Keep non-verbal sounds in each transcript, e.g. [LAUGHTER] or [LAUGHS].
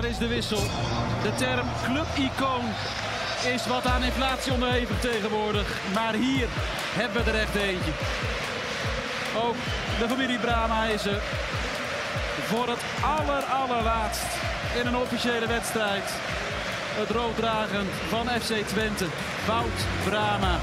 Daar is de wissel. De term clubicoon is wat aan inflatie onderhevig tegenwoordig. Maar hier hebben we er echt eentje. Ook de familie Brama is er voor het aller allerlaatst in een officiële wedstrijd. Het rooddragen van FC Twente, Wout Brama.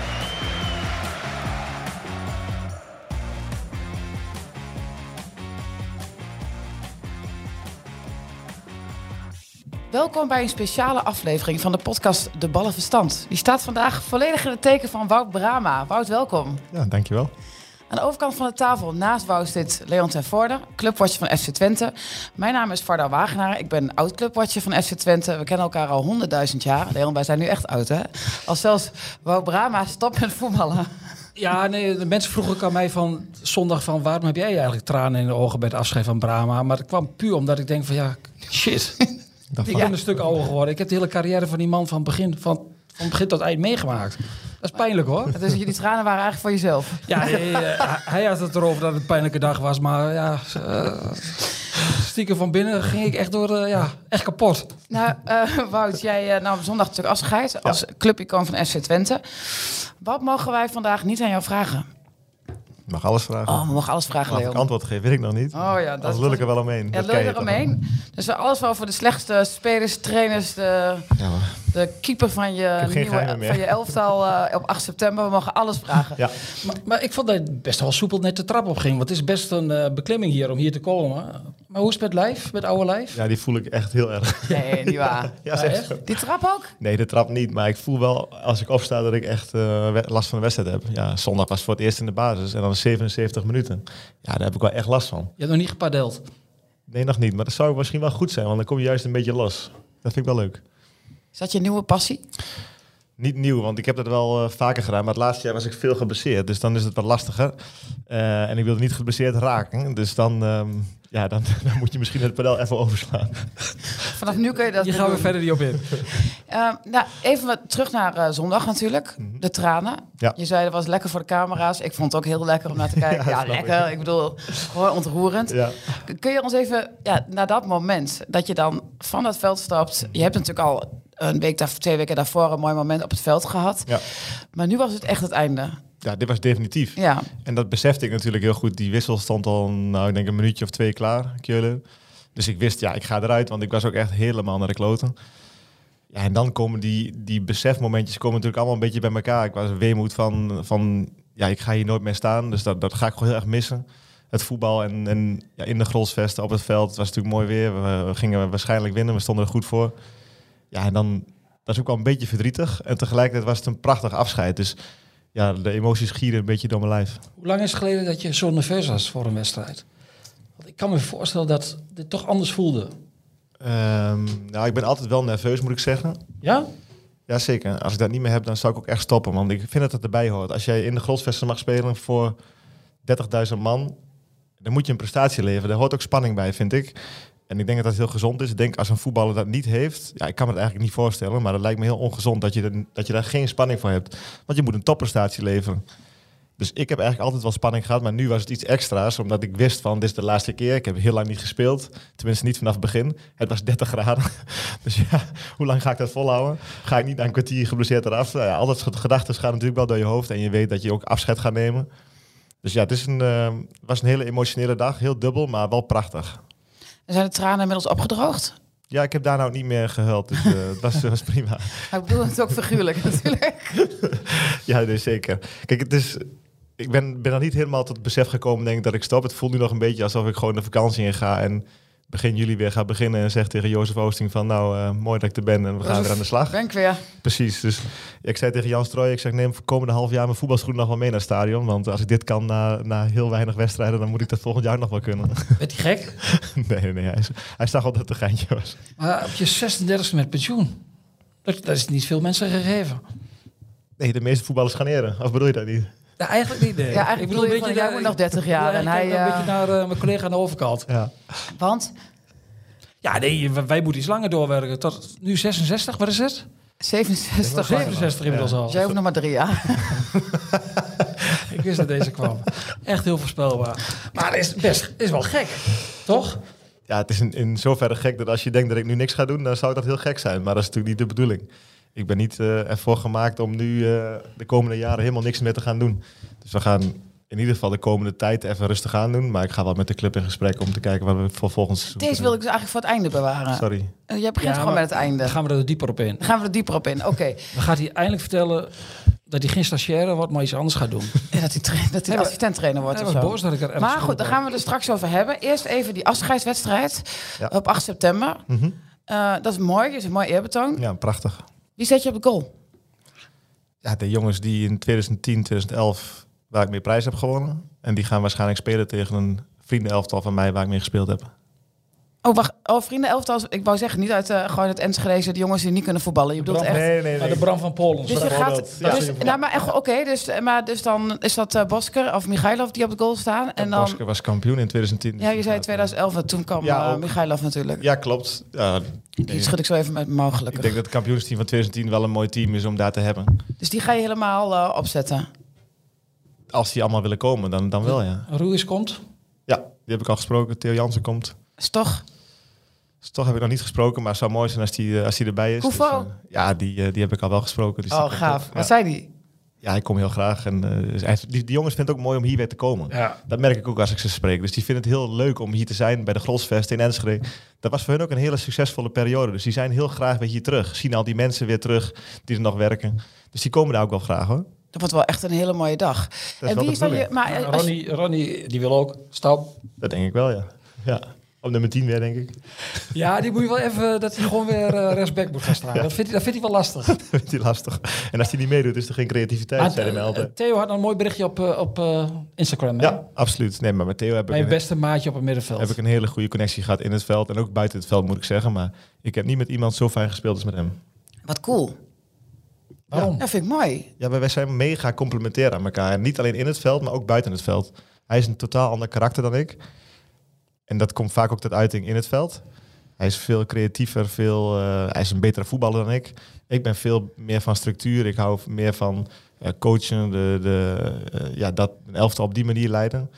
Welkom bij een speciale aflevering van de podcast De Ballen Verstand. Die staat vandaag volledig in het teken van Wout Brama. Wout, welkom. Ja, dankjewel. Aan de overkant van de tafel naast Wout zit Leon ten Voorde, clubwatcher van FC Twente. Mijn naam is Varda Wagenaar, ik ben oud-clubwatcher van FC Twente. We kennen elkaar al honderdduizend jaar. Leon, wij zijn nu echt oud, hè? Als zelfs Wout Brama stopt met voetballen. Ja, nee, de mensen vroegen ook aan mij van zondag van waarom heb jij eigenlijk tranen in de ogen bij het afscheid van Brama? Maar dat kwam puur omdat ik denk van ja, shit. Dat ik ben een stuk ouder geworden. Ik heb de hele carrière van die man van begin, van, van begin tot eind meegemaakt. Dat is pijnlijk hoor. Dus jullie tranen waren eigenlijk voor jezelf. Ja, eh, hij had het erover dat het een pijnlijke dag was, maar ja, eh, stiekem van binnen ging ik echt door, eh, ja, echt kapot. Nou, eh, Wout, jij uh, nam zondag natuurlijk afscheid als clubicoon van FC Twente. Wat mogen wij vandaag niet aan jou vragen? Ik mag alles vragen. Oh, we mogen alles vragen, of Leon. ik antwoord geef, weet ik nog niet. Oh ja, dat lul ik er wel omheen. Ja, Dat lul je toch eromheen. Dus we alles wel voor de slechtste spelers, trainers, de? Ja, de keeper van je, nieuwe, van je elftal [LAUGHS] eh, op 8 september. We mogen alles vragen. ja. Maar, maar ik vond dat het best wel soepel net de trap op ging. Want het is best een eh, beklimming hier om hier te komen. Maar hoe is het met lijf, met oude lijf? ja, die voel ik echt heel erg. Nee, niet [LAUGHS] waar. Ja, echt. Die trap ook? Nee, de trap niet. Maar ik voel wel, als ik opsta, dat ik echt eh, last van de wedstrijd heb. Ja, zondag was voor het eerst in de basis. En dan 77 minuten. Ja, daar heb ik wel echt last van. Je hebt nog niet gepadeld. Nee, nog niet. Maar dat zou misschien wel goed zijn. Want dan kom je juist een beetje los. Dat vind ik wel leuk. Is dat je nieuwe passie? Niet nieuw, want ik heb dat wel eh, vaker gedaan. Maar het laatste jaar was ik veel geblesseerd. Dus dan is het wat lastiger. Eh, en ik wilde niet geblesseerd raken. Dus dan, ehm, ja, dan, [LAUGHS] dan moet je misschien het pedal even overslaan. Vanaf nu kun je dat Je gaan we verder niet op in. [LAUGHS] Eh, nou, even wat terug naar eh, zondag natuurlijk. De tranen. Mhm. Ja. Je zei dat was lekker voor de camera's. Ik vond het ook heel lekker om naar te [LAUGHS] kijken. ja, lekker. Ik bedoel, gewoon ontroerend. Ja. Kun je ons even, ja, naar dat moment dat je dan van dat veld stapt. Je hebt natuurlijk al een week, daar, twee weken daarvoor een mooi moment op het veld gehad. Ja. Maar nu was het echt het einde. Ja, dit was definitief. Ja, En dat besefte ik natuurlijk heel goed. Die wissel stond al, nou, ik denk een minuutje of twee klaar, Keulen. Dus ik wist, ja, ik ga eruit, want ik was ook echt helemaal naar de kloten. Ja, en dan komen die, die besefmomentjes komen natuurlijk allemaal een beetje bij elkaar. Ik was weemoed van, van ja, ik ga hier nooit meer staan. Dus dat, dat ga ik gewoon heel erg missen. Het voetbal en, en ja, in de Grolsvesten op het veld. Het was natuurlijk mooi weer. We, we gingen waarschijnlijk winnen. We stonden er goed voor. Ja, en dan dat is ook wel een beetje verdrietig. En tegelijkertijd was het een prachtig afscheid. Dus ja, de emoties gieren een beetje door mijn lijf. Hoe lang is het geleden dat je zo nerveus was voor een wedstrijd? Want ik kan me voorstellen dat dit toch anders voelde. Ehm, nou, ik ben altijd wel nerveus, moet ik zeggen. Ja? Jazeker. Als ik dat niet meer heb, dan zou ik ook echt stoppen. Want ik vind dat het erbij hoort. Als jij in de Grolsvesten mag spelen voor 30.000 man, dan moet je een prestatie leveren. Daar hoort ook spanning bij, vind ik. En ik denk dat dat heel gezond is. Ik denk als een voetballer dat niet heeft, ja, ik kan me het eigenlijk niet voorstellen, maar dat lijkt me heel ongezond dat je, dat je daar geen spanning voor hebt. Want je moet een topprestatie leveren. Dus ik heb eigenlijk altijd wel spanning gehad, maar nu was het iets extra's, omdat ik wist van, dit is de laatste keer. Ik heb heel lang niet gespeeld, tenminste niet vanaf het begin. Het was 30 graden. [LAUGHS] Dus ja, hoe lang ga ik dat volhouden? Ga ik niet na een kwartier geblesseerd eraf? Nou ja, al dat soort gedachten gaan natuurlijk wel door je hoofd en je weet dat je ook afscheid gaat nemen. Dus ja, het is een, eh, was een hele emotionele dag, heel dubbel, maar wel prachtig. En zijn de tranen inmiddels opgedroogd? Ja, ik heb daar nou niet meer gehuild, dus het was, was [LAUGHS] prima. Maar ik bedoel het ook figuurlijk natuurlijk. [LAUGHS] Ja, nee, zeker. Kijk, het is, ik ben, ben er niet helemaal tot het besef gekomen, denk ik, dat ik stop. Het voelt nu nog een beetje alsof ik gewoon de vakantie in ga en begin juli weer ga beginnen en zeg tegen Jozef Oosting van, nou, eh, mooi dat ik er ben en we gaan weer aan de slag. Ben ik weer. Precies, dus ik zei tegen Jan Strooij, ik zeg neem voor komende half jaar mijn voetbalschoenen nog wel mee naar het stadion, want als ik dit kan na, na heel weinig wedstrijden, dan moet ik dat volgend jaar nog wel kunnen. Werd hij gek? [LAUGHS] nee, nee, hij, hij zag al dat het een geintje was. Maar op je 36 met pensioen. Dat, dat is niet veel mensen gegeven. Nee, de meeste voetballers gaan eren, of bedoel je dat niet? Ja, eigenlijk niet. Nee. Ja, eigenlijk bedoel je van, jij moet nog 30 jaar Ja, en ik hij, een eh, beetje naar eh, mijn collega aan de overkant. Ja. Want Ja, nee, wij moeten iets langer doorwerken. Tot nu 66, wat is het? 67. 67 inmiddels al. Jij hoeft nog maar drie jaar. [LAUGHS] Ik wist dat deze kwam. Echt heel voorspelbaar. Maar het is best is wel gek, toch? Ja, het is in, in zoverre gek dat als je denkt dat ik nu niks ga doen, dan zou dat heel gek zijn. Maar dat is natuurlijk niet de bedoeling. Ik ben niet eh, ervoor gemaakt om nu eh, de komende jaren helemaal niks meer te gaan doen. Dus we gaan in ieder geval de komende tijd even rustig aan doen. Maar ik ga wel met de club in gesprek om te kijken wat we voor volgend seizoen Deze wil ik dus eigenlijk voor het einde bewaren. Sorry. Eh, Jij begint Ja, gewoon met het einde. Dan gaan we er dieper op in. Dan gaan we er dieper op in. Oké. [LAUGHS] Dan gaat hij eindelijk vertellen dat hij geen stagiaire wordt, maar iets anders gaat doen. [LAUGHS] Ja, dat hij, tra- dat hij maar- assistent-trainer wordt Hij of zo. boos dat ik er Maar goed, daar gaan we het er straks over hebben. Eerst even die afscheidswedstrijd Ja. op 8 september. Mhm. Eh, dat is mooi, dat is een mooi eerbetoon. Ja, prachtig. Wie zet je op de goal? Ja, de jongens die in 2010, 2011 waar ik mee prijs heb gewonnen. En die gaan waarschijnlijk spelen tegen een vriendenelftal van mij waar ik mee gespeeld heb. Oh, wacht. Oh, vrienden elftal. Ik wou zeggen, niet uit eh, gewoon het Enschede, de jongens die niet kunnen voetballen. Je bedoelt Bram- echt... Nee, nee, Maar de Bram van Polen. Dus je gaat... ja. Dus, nou, maar echt, oké, dus, maar dus dan is dat eh, Bosker of Michailov die op de goal staan. En dan... Bosker was kampioen in 2010. Ja, je zei 2011, en toen kwam Ja, eh. Michailov natuurlijk. Ja, klopt. Ja, Die nee. schud ik zo even met gelukkig. Ik denk dat het kampioensteam van 2010 wel een mooi team is om daar te hebben. Dus die ga je helemaal eh, opzetten. Als die allemaal willen komen, dan, dan wel, ja. Ruiz komt. Ja, die heb ik al gesproken. Theo Jansen komt. Is toch? Toch heb ik nog niet gesproken, maar het zou mooi zijn als die, eh, als die erbij is. Koevo? Dus, eh, ja, die, eh, die heb ik al wel gesproken. Dus die Oh, gaaf. ook. Wat zei die? ja, ik kom heel graag. En, hij- die, die jongens vinden het ook mooi om hier weer te komen. Ja. Dat merk ik ook als ik ze spreek. Dus die vinden het heel leuk om hier te zijn bij de Grolsvest in Enschede. Dat was voor hun ook een hele succesvolle periode. Dus die zijn heel graag weer hier terug. Zien al die mensen weer terug die er nog werken. Dus die komen daar ook wel graag hoor. Dat wordt wel echt een hele mooie dag. en wie is dan je... Maar Ronnie, Ronnie, die wil ook. Stap. Dat denk ik wel, ja. ja. Op nummer 10 weer, denk ik. Ja, die moet je wel even, dat hij gewoon weer eh rechtsback moet gaan staan. Dat, vindt hij, dat vindt hij wel lastig. [LAUGHS] Dat vindt hij lastig. En als hij niet meedoet, is er geen creativiteit, zei eh, altijd. Theo had een mooi berichtje op, eh, op eh, Instagram. hè? Ja, absoluut. Nee, maar met Theo heb ik, Mijn een, beste maatje op het middenveld. heb ik een hele goede connectie gehad in het veld. En ook buiten het veld, moet ik zeggen. Maar ik heb niet met iemand zo fijn gespeeld als met hem. Wat cool. Waarom? Dat vind ik mooi. Ja, maar wij zijn mega complementair aan elkaar. En niet alleen in het veld, maar ook buiten het veld. Hij is een totaal ander karakter dan ik. En dat komt vaak ook tot uiting in het veld. Hij is veel creatiever, veel, eh, hij is een betere voetballer dan ik. Ik ben veel meer van structuur. Ik hou meer van eh, coachen, de, de, eh, ja, dat een elftal op die manier leiden.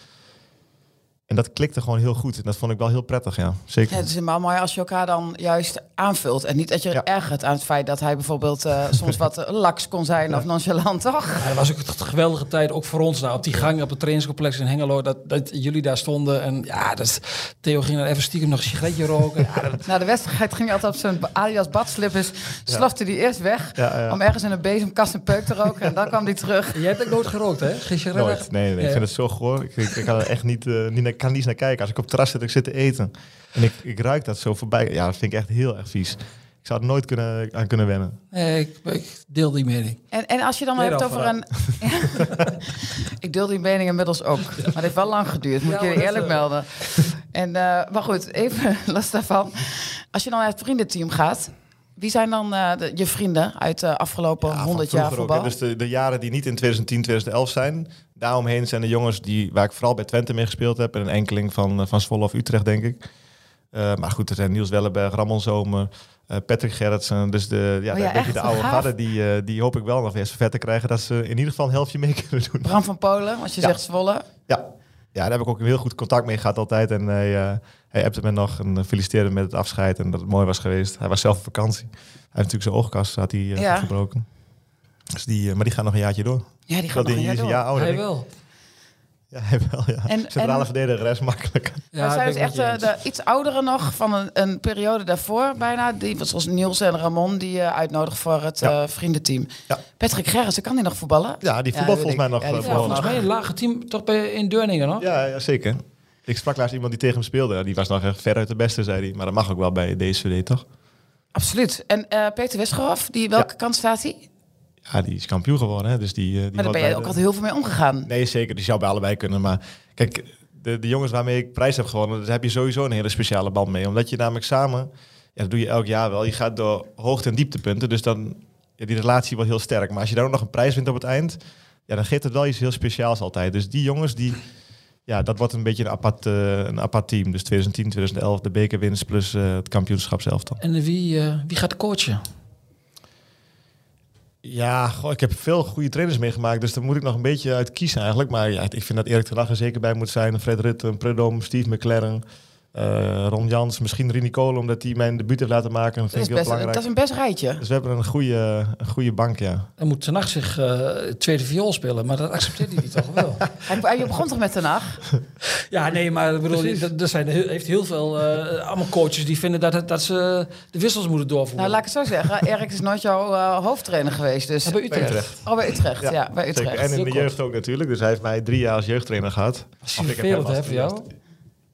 En dat klikte gewoon heel goed. En dat vond ik wel heel prettig, ja. Zeker. Ja, het is helemaal mooi als je elkaar dan juist aanvult. En niet dat je Ja. ergert aan het feit dat hij bijvoorbeeld eh, [LAUGHS] soms wat laks kon zijn of nonchalant, toch? Ja, dat was ook een geweldige tijd, ook voor ons daar op die gang op het trainingscomplex in Hengelo, dat, dat jullie daar stonden. En ja, dat, Theo ging dan even stiekem nog een sigaretje roken. Ja, dat, [LAUGHS] Na de wedstrijd ging hij altijd op zijn Adidas badslippers, slofte hij eerst weg Ja, ja. om ergens in een bezemkast een peuk te roken. En dan kwam hij terug. [LAUGHS] jij hebt ook nooit gerookt, hè? Geen sigaret? Nee, nee, nee. Ja. ik vind het zo goor. Ik, ik, ik kan er echt niet, eh, niet, naar- kan niet eens naar kijken. Als ik op het terras zit, ik zit te eten. En ik, ik ruik dat zo voorbij. Ja, dat vind ik echt heel erg vies. Ik zou er nooit kunnen, aan kunnen wennen. Nee, ik, ik deel die mening. En, en als je dan hebt over een... [LAUGHS] ik deel die mening inmiddels ook. Maar het heeft wel lang geduurd, moet ik Ja, maar eerlijk eh, melden. En, eh, maar goed, even [LAUGHS] los daarvan. Als je dan naar het vriendenteam gaat... Wie zijn dan eh, de- je vrienden uit de afgelopen Ja, van 100 jaar ook, voetbal? Dus de, de jaren die niet in 2010, 2011 zijn. Daaromheen zijn de jongens die, waar ik vooral bij Twente mee gespeeld heb. En een enkeling van, eh, van Zwolle of Utrecht, denk ik. Eh, maar goed, er zijn Niels Wellenberg, Ramon Zomer, eh, Patrick Gerritsen. Dus de, ja, Oh ja, een beetje de oude garde, die, die hoop ik wel nog weer zover te krijgen. Dat ze in ieder geval een helftje mee [LAUGHS] kunnen doen. Bram van Polen, als je Ja. zegt Zwolle. Ja. ja, daar heb ik ook heel goed contact mee gehad altijd. En hij, hij appte me nog en feliciteerde met het afscheid en dat het mooi was geweest. Hij was zelf op vakantie. Hij heeft natuurlijk zijn oogkast had hij, Ja. gebroken. Dus die, eh, maar die gaat nog een jaartje door. Ja, die Ik gaat nog een jaar door. Hij wel. Ja, hij wel, ja. En- Centrale en- verdediger is makkelijk. Ja, maar zij is echt eh, de iets oudere nog van een, een periode daarvoor bijna. Die was zoals Niels en Ramon die je uitnodigt voor het Ja. eh, vriendenteam. Ja. Patrick Gerritsen, kan die nog voetballen? Ja, die voetbal volgens mij nog. Ja, eh. Volgens mij een lage team, toch bij, in Deurningen, nog? ja, ja, zeker. Ik sprak laatst iemand die tegen hem speelde. Die was nog echt veruit de beste, zei hij. Maar dat mag ook wel bij DSVD, toch? Absoluut. En eh, Peter Wisgerhoff, die, welke kant staat hij? Ja, die is kampioen geworden. Hè? Dus die, eh, die Maar daar ben je bij ook de- altijd heel veel mee omgegaan. Nee, zeker. Die zou bij allebei kunnen. Maar kijk, de, de jongens waarmee ik prijs heb gewonnen, daar heb je sowieso een hele speciale band mee. Omdat je namelijk samen, ja, dat doe je elk jaar wel. Je gaat door hoogte- en dieptepunten. Dus dan, ja, die relatie wordt heel sterk. Maar als je dan ook nog een prijs wint op het eind, ja, dan geeft het wel iets heel speciaals altijd. Dus die jongens, die, ja, dat wordt een beetje een apart, eh, een apart team. Dus 2010, 2011, de bekerwinst plus eh, het kampioenschap zelf dan. En wie, eh, wie gaat coachen? Ja, goh, ik heb veel goede trainers meegemaakt, dus daar moet ik nog een beetje uit kiezen eigenlijk. Maar ja, ik vind dat Erik ten er zeker bij moet zijn. Fred Rutten, Predom, Steve McLaren, eh, Ron Jans, misschien Rini Kolen, omdat hij mijn debuut heeft laten maken. Dat Dat vind is, ik heel best, belangrijk. dat is een best rijtje. Dus we hebben een goede, een goede bank, ja. Dan moet Ten Hag zich eh, tweede viool spelen, maar dat accepteert hij niet toch wel. [LAUGHS] Hij, je begon toch met Haag? [LAUGHS] Ja, nee, maar ik bedoel, er- er zijn heeft heel veel eh, allemaal coaches die vinden dat, dat ze de wissels moeten doorvoeren. Nou, laat ik het zo zeggen. [LAUGHS] Erik is nooit jouw hoofdtrainer geweest. Dus... Ja, bij Utrecht. Utrecht. Oh, bij Utrecht. Ja, bij zeker. Utrecht. En in Heel de kort. jeugd ook natuurlijk. Dus hij heeft mij drie jaar als jeugdtrainer gehad. Dat is Of ik heb hem als jou?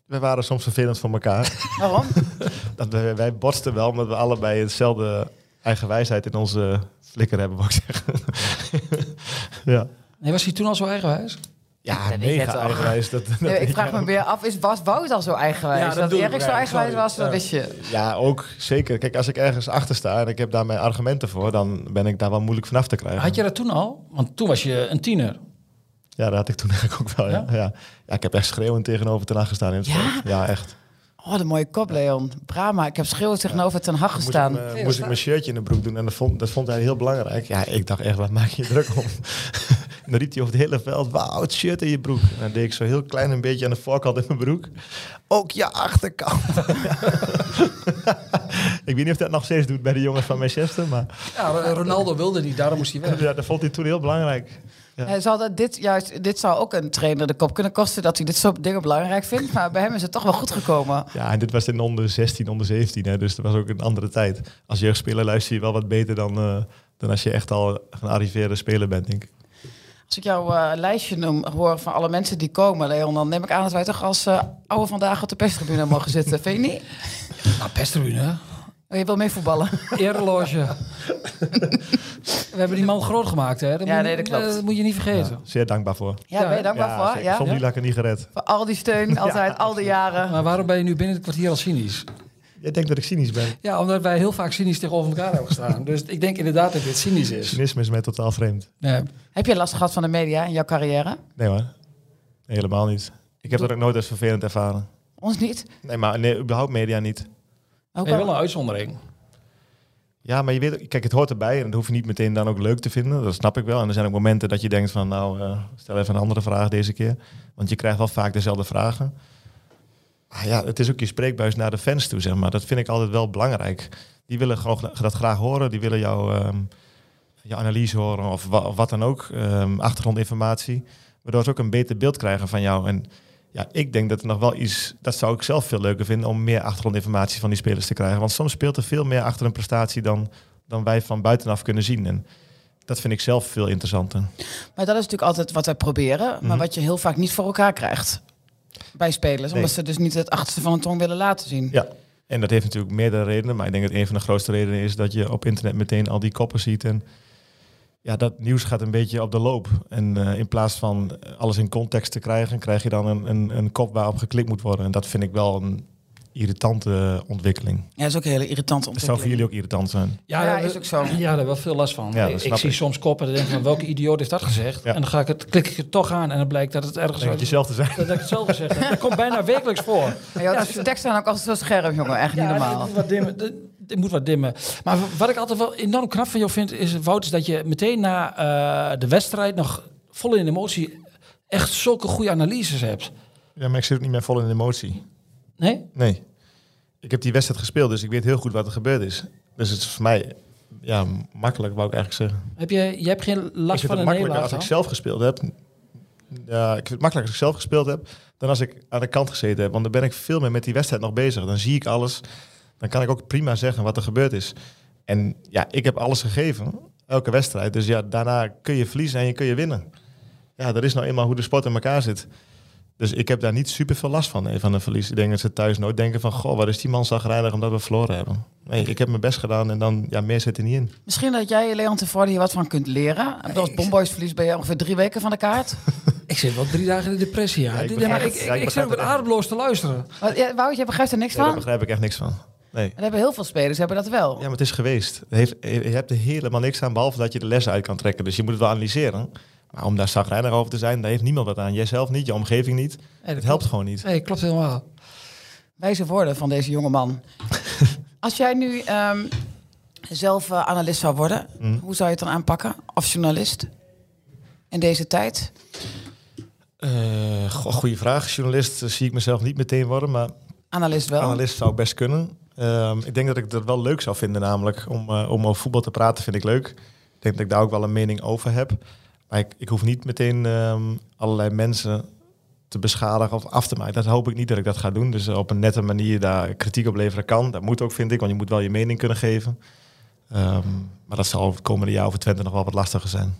We waren soms vervelend voor elkaar. Waarom? [LAUGHS] dat we, wij botsten wel, omdat we allebei hetzelfde eigen wijsheid in onze flikker hebben, wou ik zeggen. [LAUGHS] ja. Nee, was hij toen al zo eigenwijs? Ja, Dat mega toch. eigenwijs. Dat, dat Nee, ik vraag me weer af, is, was Wout al zo eigenwijs? Ja, dat dat ik, Erik zo eigenwijs sorry. was, dat wist je. Ja, ook zeker. Kijk, als ik ergens achter sta en ik heb daar mijn argumenten voor, dan ben ik daar wel moeilijk vanaf te krijgen. Had je dat toen al? Want toen was je een tiener. Ja, dat had ik toen [LAUGHS] eigenlijk ook wel. Ja, ja. ja. ik heb echt schreeuwend tegenover ten Hag gestaan in het Ja? veld. Ja, echt. Oh, de mooie kop, Leon. Brama, ik heb schreeuwend tegenover Ten Hag Moest ik, gestaan. moest ik mijn shirtje in de broek doen en dat vond, dat vond hij heel belangrijk. Ja, ik dacht echt, wat maak je je druk om? en [LAUGHS] dan riep hij over het hele veld, wauw, het shirt in je broek. En dan deed ik zo heel klein een beetje aan de voorkant in mijn broek. Ook je achterkant. [LAUGHS] ik weet niet of dat nog steeds doet bij de jongens van Manchester, maar Ja, Ronaldo wilde niet, daarom moest hij weg. ja, dat vond hij toen heel belangrijk. Ja. Zal dat dit, juist, dit zou ook een trainer de kop kunnen kosten dat hij dit soort dingen belangrijk vindt. Maar bij hem is het toch wel goed gekomen. Ja, en dit was in onder 16, onder 17, hè, dus dat was ook een andere tijd. Als jeugdspeler luister je wel wat beter dan, eh, dan als je echt al een arriveerde speler bent, denk ik. Als ik jouw eh, lijstje noem, hoor van alle mensen die komen, Leon, dan neem ik aan dat wij toch als eh, oude vandaag op de perstribune mogen zitten. Vind je niet? Nou, pestribune. Oh, je wil mee voetballen? [LAUGHS] Ereloge. We hebben die man groot gemaakt, hè? Dat Ja, moet, nee, dat klopt. Dat moet je niet vergeten. Ja, zeer dankbaar voor. Ja, Ja, ben je dankbaar ja, voor? zeker. Ja? Had ik het niet gered. Voor al die steun, [LAUGHS] altijd, al die jaren. Maar waarom ben je nu binnen het kwartier al cynisch? Jij denkt dat ik cynisch ben. Ja, omdat wij heel vaak cynisch tegenover elkaar hebben gestaan. Dus ik denk inderdaad dat dit cynisch is. Cynisme is mij totaal vreemd. Nee. Heb je last gehad van de media in jouw carrière? Nee hoor. Nee, helemaal niet. Ik heb dat ook nooit als vervelend ervaren. Ons niet? Nee, maar nee, überhaupt media niet. Ook Nee, wel- een uitzondering. Ja, maar je weet, kijk, het hoort erbij en dat hoef je niet meteen dan ook leuk te vinden. Dat snap ik wel. En er zijn ook momenten dat je denkt van, nou, eh, stel even een andere vraag deze keer. Want je krijgt wel vaak dezelfde vragen. Ah, ja, het is ook je spreekbuis naar de fans toe, zeg maar. Dat vind ik altijd wel belangrijk. Die willen gewoon dat graag horen. Die willen jouw ehm, jouw analyse horen of, wa- of wat dan ook. ehm, achtergrondinformatie. Waardoor ze ook een beter beeld krijgen van jou. En ja, ik denk dat er nog wel iets... Dat zou ik zelf veel leuker vinden om meer achtergrondinformatie van die spelers te krijgen. Want soms speelt er veel meer achter een prestatie dan, dan wij van buitenaf kunnen zien. En dat vind ik zelf veel interessanter. Maar dat is natuurlijk altijd wat wij proberen, maar Mhm. wat je heel vaak niet voor elkaar krijgt bij spelers. Nee. Omdat ze dus niet het achterste van hun tong willen laten zien. Ja. En dat heeft natuurlijk meerdere redenen. Maar ik denk dat een van de grootste redenen is dat je op internet meteen al die koppen ziet. En ja, dat nieuws gaat een beetje op de loop. En eh, in plaats van alles in context te krijgen, krijg je dan een, een, een kop waarop geklikt moet worden. En dat vind ik wel een irritante ontwikkeling. Ja, dat is ook een hele irritante Dat zou voor ontwikkeling. jullie ook irritant zijn. Ja, daar- is ook zo. Ja, daar hebben we wel veel last van. Ja, dat ik snap ik zie soms koppen en denk van welke idioot heeft dat gezegd? Ja. En dan ga ik het, klik ik het toch aan en dan blijkt dat het ergens het jezelf te zijn. dat ik het zelf gezegd heb. Dat komt bijna [LAUGHS] wekelijks voor. Ja, jouw teksten zijn ook altijd zo scherp, jongen. Echt niet Ja, normaal. Wat. Het- moet wat dimmen. Maar wat ik altijd wel enorm knap van jou vind, is Wout, is dat je meteen na eh, de wedstrijd nog vol in emotie echt zulke goede analyses hebt. Ja, maar ik zit ook niet meer vol in emotie. Nee? Nee. Ik heb die wedstrijd gespeeld, dus ik weet heel goed wat er gebeurd is. Dus het is voor mij ja, makkelijk, wou ik eigenlijk zeggen. Heb je, je hebt geen ik last vind van het een makkelijker als ik zelf gespeeld heb. Ja, ik vind het makkelijker als ik zelf gespeeld heb dan als ik aan de kant gezeten heb. Want dan ben ik veel meer met die wedstrijd nog bezig. Dan zie ik alles. Dan kan ik ook prima zeggen wat er gebeurd is. En ja, ik heb alles gegeven. Elke wedstrijd. Dus ja, daarna kun je verliezen en je kun je winnen. Ja, dat is nou eenmaal hoe de sport in elkaar zit. Dus ik heb daar niet super veel last van, nee, van een verlies. Ik denk dat ze thuis nooit denken van... Goh, wat is die man zagrijnig omdat we verloren hebben. Nee, ik heb mijn best gedaan en dan... Ja, meer zit er niet in. Misschien dat jij, Leon Tevoorde, hier wat van kunt leren. En Als Bomboys verlies ben je ongeveer drie weken van de kaart. [LAUGHS] Ik zit wel drie dagen in de depressie, ja. Ja, ik begrijp ik, ik, Ja, ik ik zit ook ademloos te luisteren. Wat, ja, Wout, je begrijpt er niks Nee, daar van? begrijp ik echt niks van. Nee. En hebben heel veel spelers hebben dat wel. Ja, maar het is geweest. Heeft, je hebt er helemaal niks aan, behalve dat je de lessen uit kan trekken. Dus je moet het wel analyseren. Maar om daar zagrijnig over te zijn, daar heeft niemand wat aan. Jijzelf niet, je omgeving niet. Nee, Het helpt gewoon niet. Nee, klopt helemaal. Wijze woorden van deze jonge man. [LAUGHS] Als jij nu... ehm, zelf eh, analist zou worden, Mhm. hoe zou je het dan aanpakken? Of journalist? In deze tijd? Eh, go- goeie vraag. Journalist eh, zie ik mezelf niet meteen worden, maar Analist wel. analist zou best kunnen. Ehm, ik denk dat ik dat wel leuk zou vinden, namelijk om, eh, om over voetbal te praten vind ik leuk. Ik denk dat ik daar ook wel een mening over heb. Maar ik, ik hoef niet meteen ehm, allerlei mensen te beschadigen of af te maken. Dat hoop ik niet dat ik dat ga doen. Dus op een nette manier daar kritiek op leveren kan. Dat moet ook, vind ik, want je moet wel je mening kunnen geven. Ehm, maar dat zal het komende jaar over Twente nog wel wat lastiger zijn.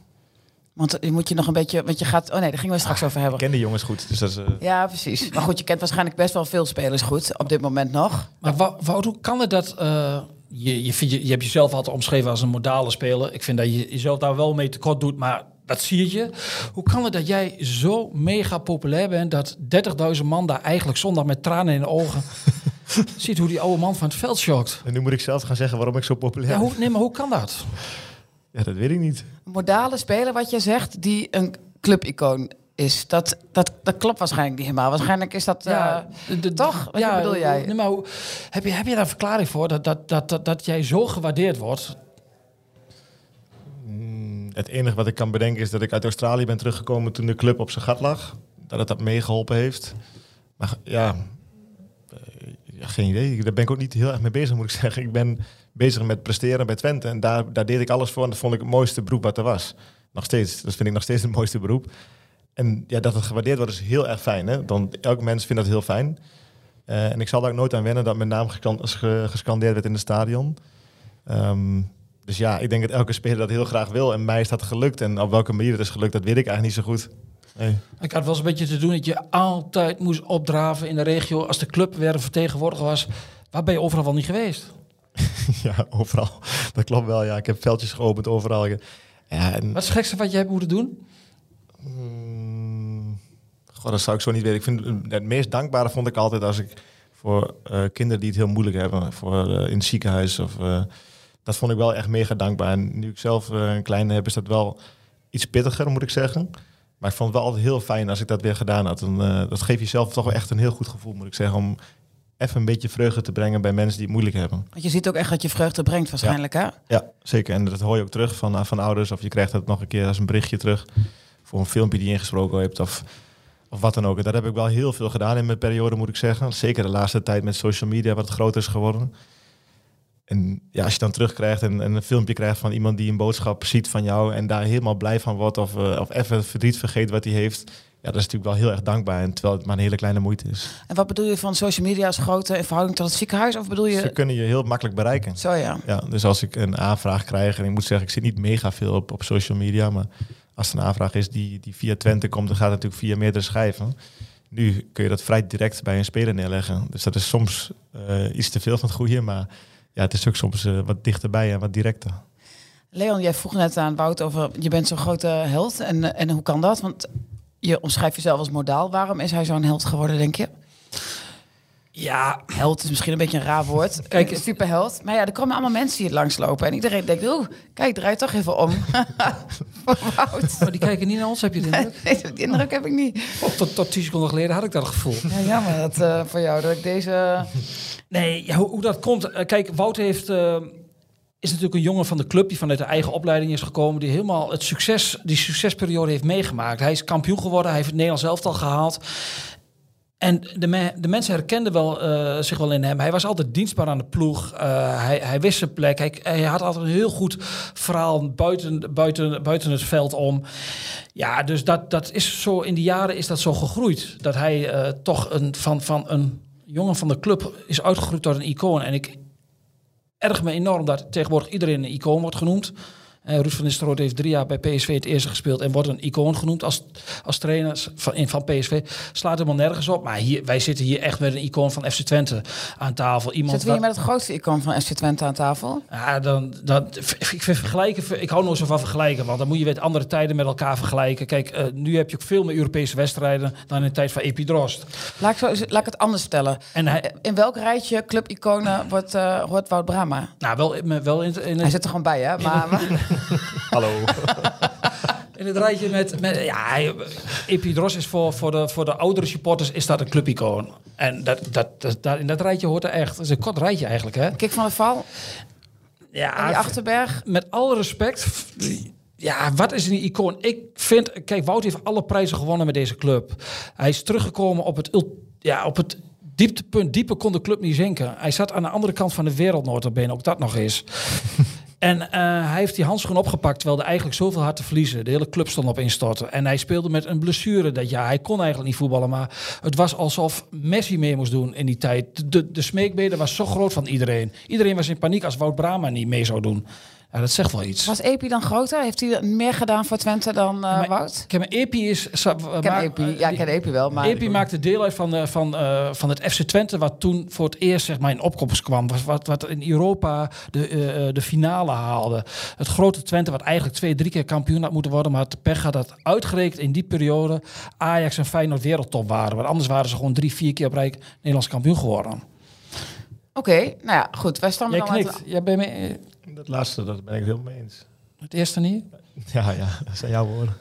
Want je moet je nog een beetje... Want je gaat... Oh nee, daar gingen we straks over Ik hebben. ken die jongens goed, dus dat is... eh, Ja, precies. Maar goed, je kent waarschijnlijk best wel veel spelers goed. Op dit moment nog. Maar Wout, hoe kan het dat... eh, je, je, vindt je, je hebt jezelf altijd omschreven als een modale speler. Ik vind dat je jezelf daar wel mee tekort doet, maar dat zie je. Hoe kan het dat jij zo mega populair bent... dat 30.000 man daar eigenlijk zondag met tranen in de ogen... [LAUGHS] ziet hoe die oude man van het veld schokt? En nu moet ik zelf gaan zeggen waarom ik zo populair Ja, ben. hoe, nee, maar hoe kan dat? Ja, dat weet ik niet. Een modale speler, wat je zegt, die een clubicoon is. Dat, dat, dat klopt waarschijnlijk niet helemaal. Waarschijnlijk is dat... eh, de- de- toch? Wat bedoel jij? Nee, maar hoe, heb, je, heb je daar een verklaring voor dat, dat, dat, dat, dat jij zo gewaardeerd wordt? Mm, Het enige wat ik kan bedenken is dat ik uit Australië ben teruggekomen toen de club op zijn gat lag. Dat het dat meegeholpen heeft. Maar ja, ja, geen idee. Daar ben ik ook niet heel erg mee bezig, moet ik [LAUGHS] zeggen. Ik ben bezig met presteren bij Twente. En daar, daar deed ik alles voor. En dat vond ik het mooiste beroep wat er was. Nog steeds. Dat vind ik nog steeds het mooiste beroep. En ja, dat het gewaardeerd wordt is heel erg fijn. Hè? Dan, elk mens vindt dat heel fijn. Eh, en ik zal daar ook nooit aan wennen dat mijn naam gescan- ge- gescandeerd werd in het stadion. Ehm, dus ja, ik denk dat elke speler dat heel graag wil. En mij is dat gelukt. En op welke manier het is gelukt, dat weet ik eigenlijk niet zo goed. Nee. Ik had wel eens een beetje te doen dat je altijd moest opdraven in de regio als de club weer een vertegenwoordiger was. Waar ben je overal wel niet geweest? [LAUGHS] ja, overal. Dat klopt wel. Ja, ik heb veldjes geopend overal. Ja, en, Wat is het gekste wat je hebt moeten doen? Mm, goh, dat zou ik zo niet weten. Ik vind het meest dankbare vond ik altijd als ik voor eh, kinderen die het heel moeilijk hebben, voor eh, in het ziekenhuis of eh, dat vond ik wel echt mega dankbaar. En nu ik zelf een kleine heb, is dat wel iets pittiger, moet ik zeggen. Maar ik vond het wel altijd heel fijn als ik dat weer gedaan had. En, eh, dat geeft jezelf toch wel echt een heel goed gevoel, moet ik zeggen, om even een beetje vreugde te brengen bij mensen die het moeilijk hebben. Want je ziet ook echt dat je vreugde brengt waarschijnlijk, hè? Ja, zeker. En dat hoor je ook terug van, van ouders. Of je krijgt het nog een keer als een berichtje terug. Voor een filmpje die je ingesproken hebt. Of, of wat dan ook. En dat heb ik wel heel veel gedaan in mijn periode, moet ik zeggen. Zeker de laatste tijd met social media, wat groter is geworden. En ja, als je dan terugkrijgt en, en een filmpje krijgt van iemand die een boodschap ziet van jou. En daar helemaal blij van wordt. Of, eh, of even verdriet vergeet wat hij heeft. Ja, dat is natuurlijk wel heel erg dankbaar. En terwijl het maar een hele kleine moeite is. En wat bedoel je van social media als grote in verhouding tot het ziekenhuis? Of bedoel Ze je... kunnen je heel makkelijk bereiken. Zo ja. Ja, dus als ik een aanvraag krijg, en ik moet zeggen, ik zit niet mega veel op, op social media, maar als er een aanvraag is die, die via Twente komt, dan gaat het natuurlijk via meerdere schijven. Nu kun je dat vrij direct bij een speler neerleggen. Dus dat is soms eh, iets te veel van het goede, maar ja, het is ook soms eh, wat dichterbij en wat directer. Leon, jij vroeg net aan Wout over... Je bent zo'n grote held. En, eh, en hoe kan dat? Want je omschrijft jezelf als modaal. Waarom is hij zo'n held geworden, denk je? Ja, Held is misschien een beetje een raar woord. [LAUGHS] Kijk, Kijk, superheld. Maar ja, er komen allemaal mensen het langslopen. En iedereen denkt, oeh, kijk, draai toch even om. [LAUGHS] Wout. maar die kijken niet naar ons, heb je de indruk? [LAUGHS] Nee, die indruk heb ik niet. Tot, tot 10 seconden geleden had ik dat gevoel. Ja, jammer dat, eh, voor jou dat ik deze... Nee, ja, hoe, hoe dat komt. eh, kijk, Wout heeft, eh, is natuurlijk een jongen van de club die vanuit de eigen opleiding is gekomen. Die helemaal het succes, die succesperiode heeft meegemaakt. Hij is kampioen geworden, hij heeft het Nederlands elftal gehaald. En de, de mensen herkenden wel, eh, zich wel in hem. Hij was altijd dienstbaar aan de ploeg. Eh, hij, hij wist zijn plek. Hij, hij had altijd een heel goed verhaal buiten, buiten, buiten het veld om. Ja, dus dat, dat is zo in die jaren is dat zo gegroeid. Dat hij eh, toch een, van, van een jongen van de club is uitgegroeid tot een icoon. En ik erg me enorm dat tegenwoordig iedereen een icoon wordt genoemd. Eh Ruud van Nistelrooy heeft drie jaar bij PSV het eerste gespeeld en wordt een icoon genoemd als, als trainer van, in- van PSV. Slaat helemaal nergens op. Maar hier, wij zitten hier echt met een icoon van FC Twente aan tafel. Iemand Zitten we hier met het grootste icoon van FC Twente aan tafel? ja, dan, dan, ik vind vergelijken, ik hou nooit zo van vergelijken, want dan moet je weer andere tijden met elkaar vergelijken. Kijk, eh, nu heb je ook veel meer Europese wedstrijden dan in de tijd van Epidrost. Laat ik, zo, laat ik het anders stellen. En hij, In welk rijtje clubiconen wordt, hoort Wout Brama? nou, wel, in- wel in, het- in, Hij zit er gewoon bij, hè? Maar- [LAUGHS] [LAUGHS] Hallo. [LAUGHS] in het rijtje met, met ja, Epidros is voor, voor, de, voor de oudere supporters is dat een clubicoon. En dat, dat, dat, dat- in dat rijtje hoort er echt, dat is een kort rijtje eigenlijk, hè? Kik van de Val? Ja, En die Achterberg. met alle respect. Ja, wat is een icoon? Ik vind, kijk, Wout heeft alle prijzen gewonnen met deze club. Hij is teruggekomen op het, ja, op het dieptepunt. Dieper kon de club niet zinken. Hij zat aan de andere kant van de wereld, notabene, ook dat nog eens. En eh, hij heeft die handschoen opgepakt, terwijl er eigenlijk zoveel had te verliezen. De hele club stond op instorten. En hij speelde met een blessure dat jaar. Hij kon eigenlijk niet voetballen, maar het was alsof Messi mee moest doen in die tijd. De, de, de smeekbede was zo groot van iedereen. Iedereen was in paniek als Wout Brama niet mee zou doen. Ja, dat zegt wel iets. Was Epi dan groter? Heeft hij meer gedaan voor Twente dan eh, Maar- Wout? Kijk, maar Epi is... sa- Ik ken maak- Epi. eh, Ja, ik ken Epi wel. Maar Epi maakte deel uit van, de, van, eh, van het FC Twente, wat toen voor het eerst zeg maar, in opkomst kwam. Was wat, wat in Europa de, eh, eh, de finale haalde. Het grote Twente, wat eigenlijk twee, drie keer kampioen had moeten worden, maar het pech had dat uitgerekend in die periode Ajax en Feyenoord wereldtop waren. Want anders waren ze gewoon drie, vier keer op rij Nederlands kampioen geworden. Oké, nou ja, goed. Wij stammen Jij dan uit... knikt. Jij bent mee, eh, Dat laatste, dat ben ik het helemaal mee eens. het eerste niet? Ja, ja, dat zijn jouw woorden.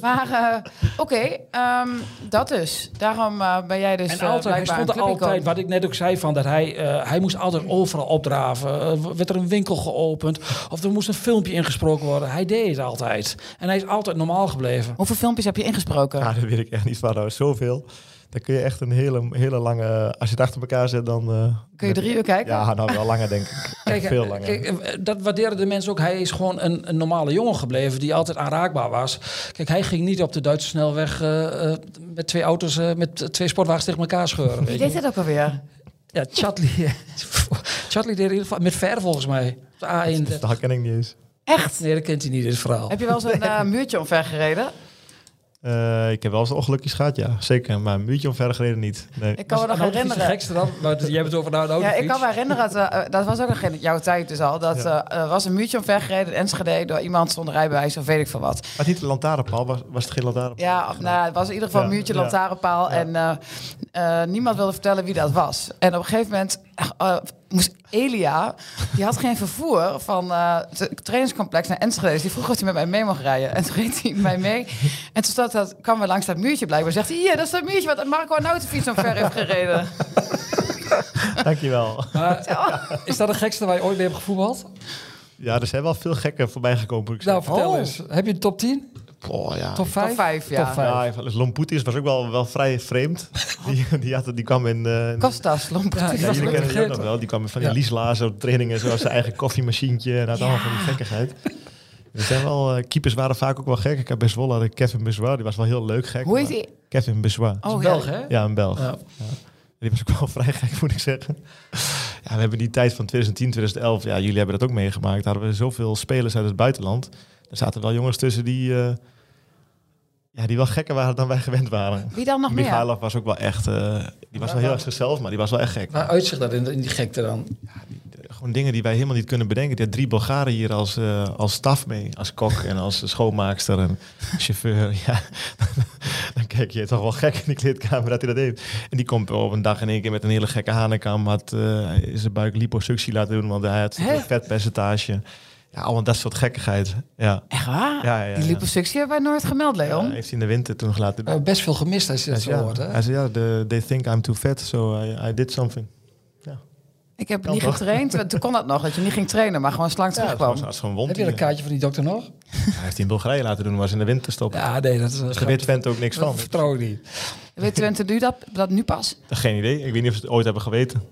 Maar eh, oké, ehm, dat dus. Daarom eh, ben jij dus En eh, altijd, hij blijkbaar stond een altijd, wat ik net ook zei, van dat hij, eh, hij moest altijd overal opdraven. Werd er een winkel geopend of er moest een filmpje ingesproken worden. Hij deed het altijd. En hij is altijd normaal gebleven. Hoeveel filmpjes heb je ingesproken? Ja, dat weet ik echt niet van. Nou, zoveel. Dan kun je echt een hele, hele lange... Als je het achter elkaar zet, dan... eh, Kun je drie uur kijken? Ja, nou wel langer, denk ik. [LAUGHS] Kijk, veel eh, langer. kijk, eh, dat waarderen de mensen ook. Hij is gewoon een, een normale jongen gebleven die altijd aanraakbaar was. Kijk, hij ging niet op de Duitse snelweg eh, eh, met twee auto's, met twee sportwagens tegen elkaar scheuren. Wie Weet deed je. dat ook alweer? Ja, Chatley. [LAUGHS] Chatley deed in ieder geval met ver volgens mij. Op de A31. Dat ken ik niet eens. Echt? Nee, dat kent hij niet, dit verhaal. Heb je wel zo'n [LAUGHS] eh, muurtje omver gereden? Eh, ik heb wel eens ongelukjes gehad, ja. Zeker. Maar een muurtje omver gereden niet. Nee. Ik kan me nog dat is de herinneren. gekste dan, maar jij hebt het over nou, de Ja, ik kan me herinneren, dat, eh, dat was ook nog in jouw tijd dus al, dat Ja. eh, er was een muurtje omvergereden in Enschede door iemand zonder rijbewijs of weet ik veel wat. Maar niet de lantaarnpaal, was, was het geen lantaarnpaal? Ja, of, nou, het was in ieder geval een muurtje, ja. lantaarnpaal Ja. en eh, eh, niemand wilde vertellen wie dat was. En op een gegeven moment eh, moest Elia, die had geen vervoer van eh, het trainingscomplex naar Enschede, dus die vroeg of hij met mij mee mocht rijden. En toen reed hij met mij mee en toen dat, kwam we langs dat muurtje blijkbaar, zegt hij, hier, dat is dat muurtje wat Marco een autofiets omver heeft gereden. [LAUGHS] Dankjewel. Maar, is dat de gekste waar je ooit mee hebt gevoetbald? Ja, er zijn wel veel gekken voorbij gekomen. Nou, vertel Oh. eens. Heb je een top 10? Oh, ja. Top 5? Top 5, ja. Top vijf. Ja, dus Lompoetis was ook wel, wel vrij vreemd. [LAUGHS] Die, die, had, die kwam in... eh, Kostas, Lompert. Ja, jullie kennen die nog wel. Die kwam met van die Ja. Lieslaars op trainingen, zoals zijn eigen [LAUGHS] koffiemachientje en dat allemaal van die gekkigheid. Er zijn wel, eh, keepers waren vaak ook wel gek. Ik heb bij Zwolle had ik Kevin Bessoir, die was wel heel leuk gek. Hoe heet hij? Kevin Bessoir. Oh, Belg, ja. hè? Ja, een Belg. Ja. Die was ook wel [LAUGHS] vrij gek, moet ik zeggen. Ja, we hebben die tijd van 2010, 2011, ja, jullie hebben dat ook meegemaakt. Daar hadden we zoveel spelers uit het buitenland. Er zaten wel jongens tussen die, eh, ja, die wel gekker waren dan wij gewend waren. Wie dan nog meer? Michailov was ook wel echt, eh, die was wel heel erg zichzelf, maar die was wel echt gek. Waar uitzicht dat in, in die gekte dan? Gewoon dingen die wij helemaal niet kunnen bedenken. Die had drie Bulgaren hier als, eh, als staf mee. Als kok en als schoonmaakster en chauffeur. [LAUGHS] Ja, dan kijk je toch wel gek in die kleedkamer dat hij dat heeft. En die komt op een dag in één keer met een hele gekke hanenkam. Had uh, zijn buik liposuctie laten doen, want hij had een vetpercentage. Ja, allemaal dat soort gekkigheid. Ja. Echt waar? Ja, ja, ja. Die liposuctie hebben wij nooit gemeld, Ja, Leon. heeft hij in de winter toen laten We doen. hebben best veel gemist als je dat zo hoort, ja, hè? hij zei, ja, the- they think I'm too fat, so I, I did something. Ik heb Kan niet toch? getraind. want [LAUGHS] Toen kon dat nog, dat je niet ging trainen, maar gewoon slank Ja, dat terugkwam. was gewoon wond. Heb je dat kaartje van die dokter nog? Hij heeft hij in Bulgarije laten doen, was in de winter stoppen. Ja, nee, dat is... Dus daar weet Twente ook niks van. Dat vertrouw ik niet. Weet Twente nu dat, dat nu pas? Geen idee. Ik weet niet of ze het ooit hebben geweten.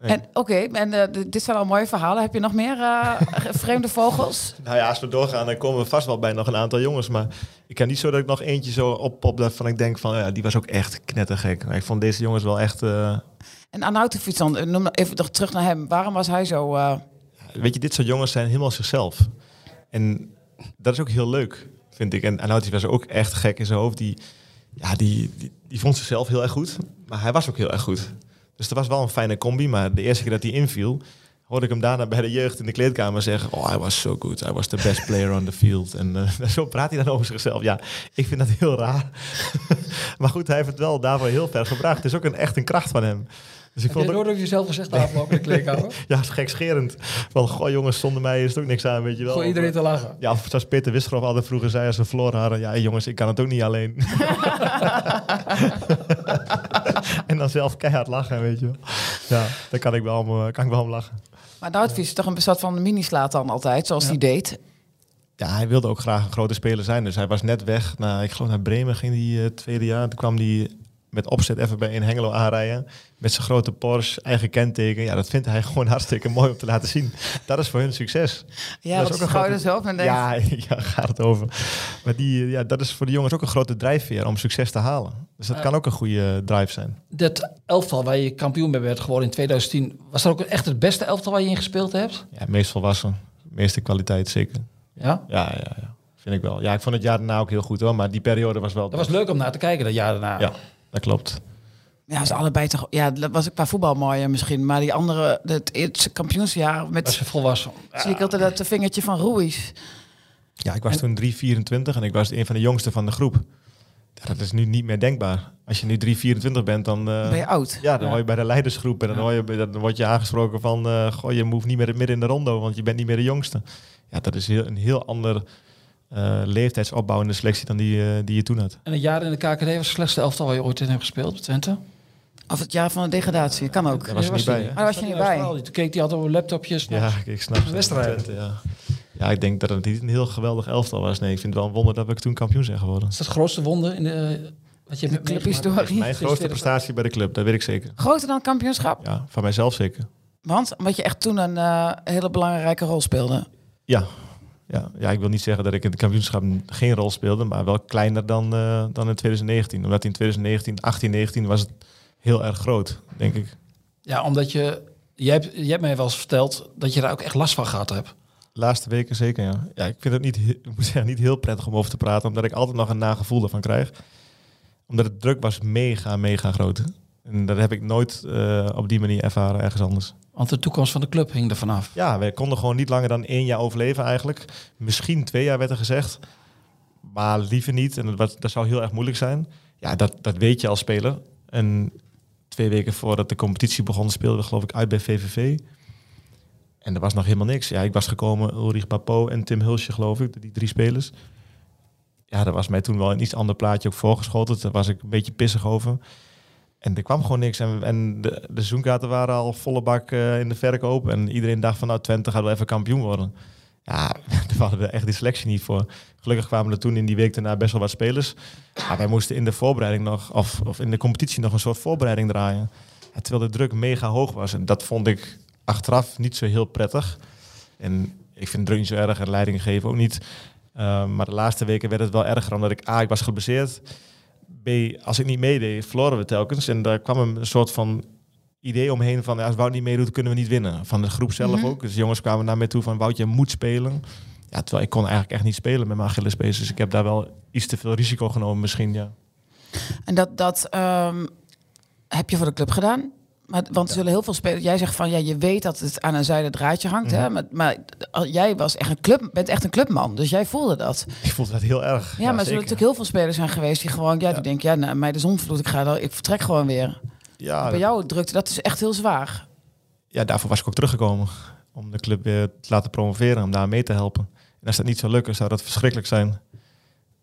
En oké, en eh, dit zijn al mooie verhalen. Heb je nog meer eh, [LAUGHS] vreemde vogels? Nou ja, als we doorgaan, dan komen we vast wel bij nog een aantal jongens. Maar ik kan niet zo dat ik nog eentje zo oppop dat van ik denk van ja, die was ook echt knettergek. Maar ik vond deze jongens wel echt. eh, En Arnautofiets dan, noem nog even nog terug naar hem. Waarom was hij zo... weet je, dit soort jongens zijn helemaal zichzelf. En dat is ook heel leuk, vind ik. En Anouti was ook echt gek in zijn hoofd. Die, ja, die, die, die vond zichzelf heel erg goed. Maar hij was ook heel erg goed. Dus dat was wel een fijne combi. Maar de eerste keer dat hij inviel, hoorde ik hem daarna bij de jeugd in de kleedkamer zeggen... Oh, hij was so good. Hij was the best player on the field. En eh, [LAUGHS] zo praat hij dan over zichzelf. Ja, ik vind dat heel raar. [LAUGHS] maar goed, hij heeft het wel daarvoor heel ver gebracht. Het is ook een, echt een kracht van hem. Dus ik Heb je vond het nooit ook, jezelf gezegd de afgelopen in de kleedkamer? ja, is gekscherend. Van, goh jongens, zonder mij is het ook niks aan, weet je wel. Gewoon iedereen te lachen. Ja, of zoals Peter Wisgrof altijd vroeger zei als we verloren hadden. Ja, jongens, ik kan het ook niet alleen. [LAUGHS] [LAUGHS] en dan zelf keihard lachen, weet je wel. Ja, daar kan ik wel om, eh, kan ik wel om lachen. Maar Noudvies is toch een soort van mini-slaat dan altijd, zoals hij deed. Ja, hij wilde ook graag een grote speler zijn. Dus hij was net weg. Naar, ik geloof naar Bremen ging hij uh, tweede jaar. Toen kwam hij met opzet even bij een Hengelo aanrijden. Met zijn grote Porsche, eigen kenteken. Ja, dat vindt hij [LAUGHS] gewoon hartstikke mooi om te laten zien. Dat is voor hun succes. Ja, dat, is ook een grote... zo en ja, [LAUGHS] ja, gaat het over. Maar die, ja, dat is voor de jongens ook een grote drijfveer om succes te halen. Dus dat kan ook een goede drive zijn. Dat elftal waar je kampioen bij werd geworden in 2010... was dat ook echt het beste elftal waar je in gespeeld hebt? Ja, meest volwassen. Meeste kwaliteit, zeker. Ja? Ja, ja, ja. Vind ik wel. Ja, ik vond het jaar daarna ook heel goed hoor. Maar die periode was wel... Dat was leuk om naar te kijken, dat jaar daarna. Ja, dat klopt. Ja, ze allebei toch. Ja, dat was ik qua voetbal mooier misschien. Maar die andere, het eerste kampioensjaar met. Als je volwassen. Zie ik altijd dat vingertje van Ruiz. Ja, ik was toen 3,24 en ik was een van de jongsten van de groep. Ja, dat is nu niet meer denkbaar. Als je nu 3,24 bent, dan... Uh, ben je oud. Ja, dan ja. hoor je bij de leidersgroep. En dan, hoor je, dan word je aangesproken van... Uh, goh, je hoeft niet meer midden in de rondo, want je bent niet meer de jongste. Ja, dat is heel, een heel ander uh, leeftijdsopbouw in de selectie dan die, uh, die je toen had. En een jaar in de KKD was het slechtste elftal waar je ooit in hebt gespeeld, Twente? Of het jaar van de degradatie, kan ook. Daar was je niet bij. Maar was je niet bij. Toen keek hij altijd op laptopjes. Ja, ik snap de wedstrijd. Ja. ja, ik denk dat het niet een heel geweldig elftal was. Nee, ik vind het wel een wonder dat we toen kampioen zijn geworden. Is dat het grootste wonder in de... Wat je de clubhistorie? Mijn grootste prestatie bij de club, dat weet ik zeker. Groter dan kampioenschap? Ja, van mijzelf zeker. Want? Omdat je echt toen een uh, hele belangrijke rol speelde? Ja, ja, ja, ik wil niet zeggen dat ik in het kampioenschap geen rol speelde, maar wel kleiner dan, uh, dan in 2019. Omdat in 2019, 18, 19 was het heel erg groot, denk ik. Ja, omdat je, je hebt, je hebt mij wel eens verteld dat je daar ook echt last van gehad hebt. Laatste weken zeker, ja. Ja, ik vind het niet, ik moet zeggen, niet heel prettig om over te praten, omdat ik altijd nog een nagevoel ervan krijg. Omdat het druk was mega, mega groot. En dat heb ik nooit uh, op die manier ervaren ergens anders. Want de toekomst van de club hing er vanaf. Ja, we konden gewoon niet langer dan één jaar overleven eigenlijk. Misschien twee jaar werd er gezegd. Maar liever niet. En dat, dat zou heel erg moeilijk zijn. Ja, dat, dat weet je als speler. En twee weken voordat de competitie begon speelden we geloof ik uit bij VVV. En er was nog helemaal niks. Ja, ik was gekomen, Ulrich Papo en Tim Hulsje geloof ik, die drie spelers. Ja, dat was mij toen wel een iets ander plaatje ook voorgeschoten. Daar was ik een beetje pissig over. En er kwam gewoon niks. En, en de, de seizoenkaarten waren al volle bak uh, in de verkoop. En iedereen dacht van nou, Twente gaat wel even kampioen worden. Ja, [LAUGHS] daar hadden we echt die selectie niet voor. Gelukkig kwamen er toen in die week daarna best wel wat spelers. Maar wij moesten in de voorbereiding nog, of, of in de competitie nog een soort voorbereiding draaien. Terwijl de druk mega hoog was. En dat vond ik achteraf niet zo heel prettig. En ik vind druk niet zo erg en leiding geven ook niet. Uh, maar de laatste weken werd het wel erger, omdat ik A, ik was geblesseerd. B, als ik niet meedeed, verloren we telkens. En daar kwam een soort van idee omheen van... Ja, als Wout niet meedoet, kunnen we niet winnen. Van de groep zelf mm -hmm. ook. Dus jongens kwamen naar mij toe van... Wout, je moet spelen. Ja, terwijl ik kon eigenlijk echt niet spelen met mijn Achillespees. Dus ik heb daar wel iets te veel risico genomen misschien, ja. En dat, dat um, heb je voor de club gedaan? Maar, want er zullen heel veel spelers. Jij zegt van ja, je weet dat het aan een zijde draadje hangt. Hè? Maar, maar, jij was echt een club, bent echt een clubman. Dus jij voelde dat. Ik voelde dat heel erg. Ja, ja maar er zullen natuurlijk heel veel spelers zijn geweest die gewoon, ja, die denken, ja, nou, mij de zon vloed, ik ga dan, ik vertrek gewoon weer. Ja, bij dat, jou drukte dat is echt heel zwaar. Ja, daarvoor was ik ook teruggekomen. Om de club weer te laten promoveren, om daar mee te helpen. En als dat niet zou lukken, zou dat verschrikkelijk zijn.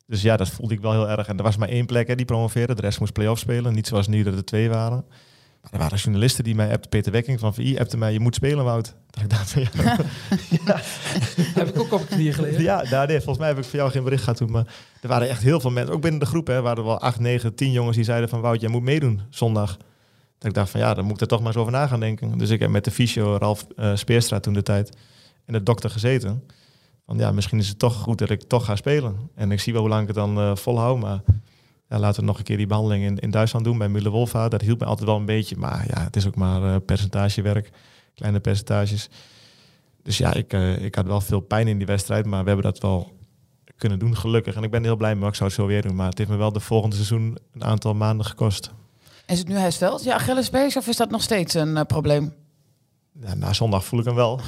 Dus ja, dat voelde ik wel heel erg. En er was maar één plek hè, die promoveerde. De rest moest play-off spelen. Niet zoals nu dat er twee waren. Er waren journalisten die mij appten, Peter Wekking van VI, appte mij, je moet spelen, Wout. Dat ik dacht van, [LAUGHS] ja. ja. [LAUGHS] heb ik ook op knieën geleerd. Ja, nou, nee, volgens mij heb ik voor jou geen bericht gehad toen. Maar er waren echt heel veel mensen, ook binnen de groep, hè, waren er wel acht, negen, tien jongens die zeiden van, Wout, jij moet meedoen zondag. Dat ik dacht van, ja, dan moet ik er toch maar eens over na gaan denken. Dus ik heb met de fysio, Ralf uh, Speerstra toen de tijd, en de dokter gezeten. Van ja, misschien is het toch goed dat ik toch ga spelen. En ik zie wel hoe lang ik het dan uh, volhoud, maar... Ja, laten we nog een keer die behandeling in, in Duitsland doen bij Müller-Wolfa. Dat hielp me altijd wel een beetje. Maar ja, het is ook maar uh, percentagewerk. Kleine percentages. Dus ja, ik, uh, ik had wel veel pijn in die wedstrijd. Maar we hebben dat wel kunnen doen, gelukkig. En ik ben heel blij mee. Ik zou het zo weer doen. Maar het heeft me wel de volgende seizoen een aantal maanden gekost. Is het nu hersteld? Ja, Achillespees? Of is dat nog steeds een uh, probleem? Ja, na zondag voel ik hem wel.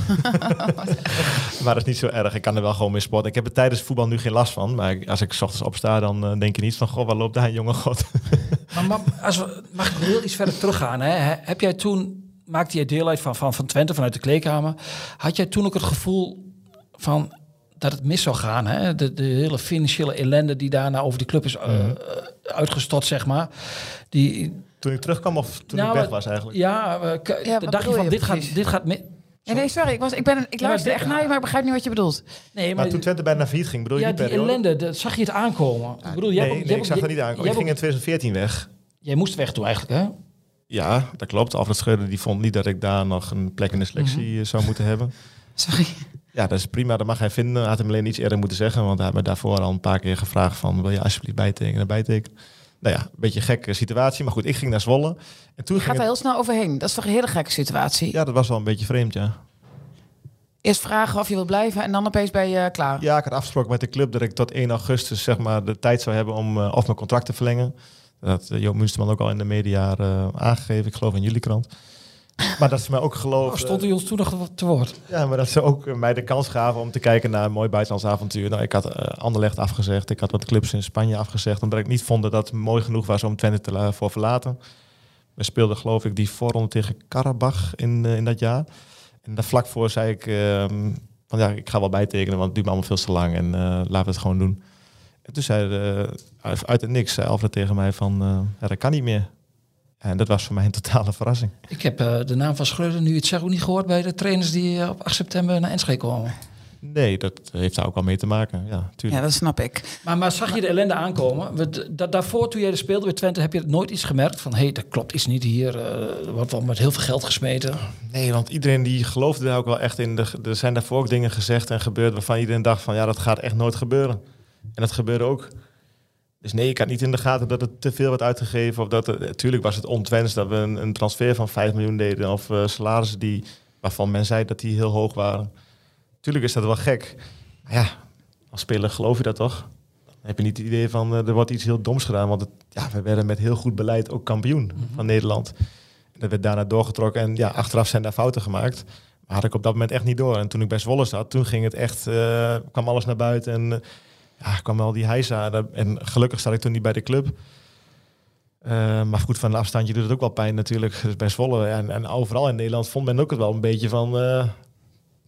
[LAUGHS] maar dat is niet zo erg. Ik kan er wel gewoon mee sporten. Ik heb er tijdens voetbal nu geen last van. Maar als ik s ochtends opsta, dan uh, denk je niet van... Goh, waar loopt daar een jonge god? [LAUGHS] maar, maar als we, mag ik heel iets verder teruggaan? Hè? Heb jij toen... Maakte jij deel uit van, van, van Twente, vanuit de kleedkamer? Had jij toen ook het gevoel van dat het mis zou gaan? Hè? De, de hele financiële ellende die daarna over die club is uh, uitgestort, zeg maar. Die, toen ik terugkwam of toen nou, ik weg was eigenlijk? Ja, uh, ja dacht je van, dit gaat, dit gaat Ja, nee, sorry. Ik, was, ik, ben, ik maar luister dit- echt naar je, maar ik begrijp niet wat je bedoelt. Nee, Maar toen Twente bijna failliet ging, bedoel je ja, die die periode? ellende, dat, zag je het aankomen? ik bedoel, jij nee, hebt ook- nee, jij ik zag dat niet aankomen. jij Ik ging in hebt 2014 weg. Jij moest weg toen eigenlijk, hè? Ja, dat klopt. Alfred Schreuder die vond niet dat ik daar nog een plek in de selectie Mhm. eh, zou moeten hebben. [LAUGHS] Sorry. Ja, dat is prima. Dat mag hij vinden. Hij had hem alleen iets eerder moeten zeggen. Want hij had me daarvoor al een paar keer gevraagd van... wil je alsjeblieft bijtekenen, bijtekenen? Nou ja, een beetje een gekke situatie. Maar goed, ik ging naar Zwolle. En toen Je gaat er het... heel snel overheen. Dat is toch een hele gekke situatie? Ja, dat was wel een beetje vreemd, ja. Eerst vragen of je wil blijven en dan opeens ben je klaar. Ja, ik had afgesproken met de club dat ik tot 1 augustus zeg maar, de tijd zou hebben om eh, of mijn contract te verlengen. Dat had uh, Joop Munsterman ook al in de media eh, aangegeven. Ik geloof in jullie krant. Maar dat ze mij ook Oh, geloofden. stond hij ons toen nog te woord? Ja, maar dat ze ook mij de kans gaven om te kijken naar een mooi buitenlands avontuur. Nou, ik had eh Anderlecht afgezegd. Ik had wat clubs in Spanje afgezegd. Omdat ik niet vond dat dat mooi genoeg was om Twente te la- voor verlaten. We speelden geloof ik die voorronde tegen Karabach in, eh, in dat jaar. En daar vlak voor zei ik ehm, van ja, ik ga wel bijtekenen, want het duurt me allemaal veel te lang. En eh, laten we het gewoon doen. En toen zei eh, uit het niks zei Alfred tegen mij van ja, dat kan niet meer. En dat was voor mij een totale verrassing. Ik heb eh, de naam van Schreuder nu het zeg ook niet gehoord bij de trainers die eh, op 8 september naar Enschede komen. Nee, dat heeft daar ook al mee te maken. Ja, Ja, tuurlijk. dat snap ik. Maar, maar zag je de ellende aankomen? We- da- daarvoor, toen jij er speelde bij Twente, heb je nooit iets gemerkt van... hé, hey, dat klopt iets niet hier, eh, er wordt wel met heel veel geld gesmeten. Nee, want iedereen die geloofde daar ook wel echt in. De, er zijn daarvoor ook dingen gezegd en gebeurd waarvan iedereen dacht van ja, dat gaat echt nooit gebeuren. En dat gebeurde ook. Dus nee, ik had niet in de gaten dat het te veel werd uitgegeven. Of dat het, natuurlijk was het ontwens dat we een, een transfer van 5 miljoen deden. Of eh, salarissen die, waarvan men zei dat die heel hoog waren. Tuurlijk is dat wel gek. Maar ja, als speler geloof je dat toch? Dan heb je niet het idee van eh, er wordt iets heel doms gedaan. Want het, ja, we werden met heel goed beleid ook kampioen van Nederland. En dat werd daarna doorgetrokken. En ja, achteraf zijn daar fouten gemaakt. Maar had ik op dat moment echt niet door. En toen ik bij Zwolle zat, toen ging het echt, eh, kwam alles naar buiten. En ja, kwam al die heisa. Dat- En gelukkig zat ik toen niet bij de club. Eh, maar goed, van een afstandje doet het ook wel pijn natuurlijk. Dus bij Zwolle en, en overal in Nederland vond men ook het wel een beetje van... eh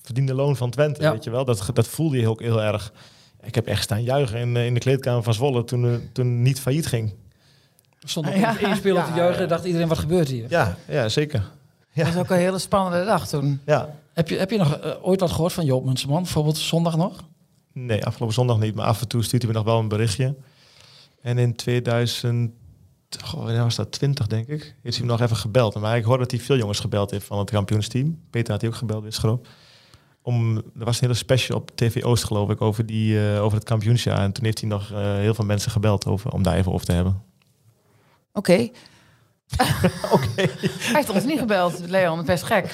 verdiende loon van Twente, Ja. weet je wel. Dat, dat voelde je ook heel erg. Ik heb echt staan juichen in, eh, in de kleedkamer van Zwolle toen, toen het niet failliet ging. Er stond nog Ja. één speler te Ja, juichen ja. en dacht iedereen, wat gebeurt hier? Ja, ja zeker. Dat was ook een hele spannende dag toen. Ja. Heb, je, heb je nog ooit wat gehoord van Joop Munsterman? Bijvoorbeeld zondag nog? Nee, afgelopen zondag niet, maar af en toe stuurt hij me nog wel een berichtje. En in 2000, goh, wanneer was dat 20 denk ik, heeft hij me nog even gebeld. Maar ik hoorde dat hij veel jongens gebeld heeft van het kampioensteam. Peter had hij ook gebeld, wist geloof. Om, er was een hele special op TV Oost geloof ik over, die, eh, over het kampioensjaar. En toen heeft hij nog eh, heel veel mensen gebeld over, om daar even over te hebben. Oké. [LAUGHS] Hij heeft ons niet gebeld, Leon. Dat is best gek.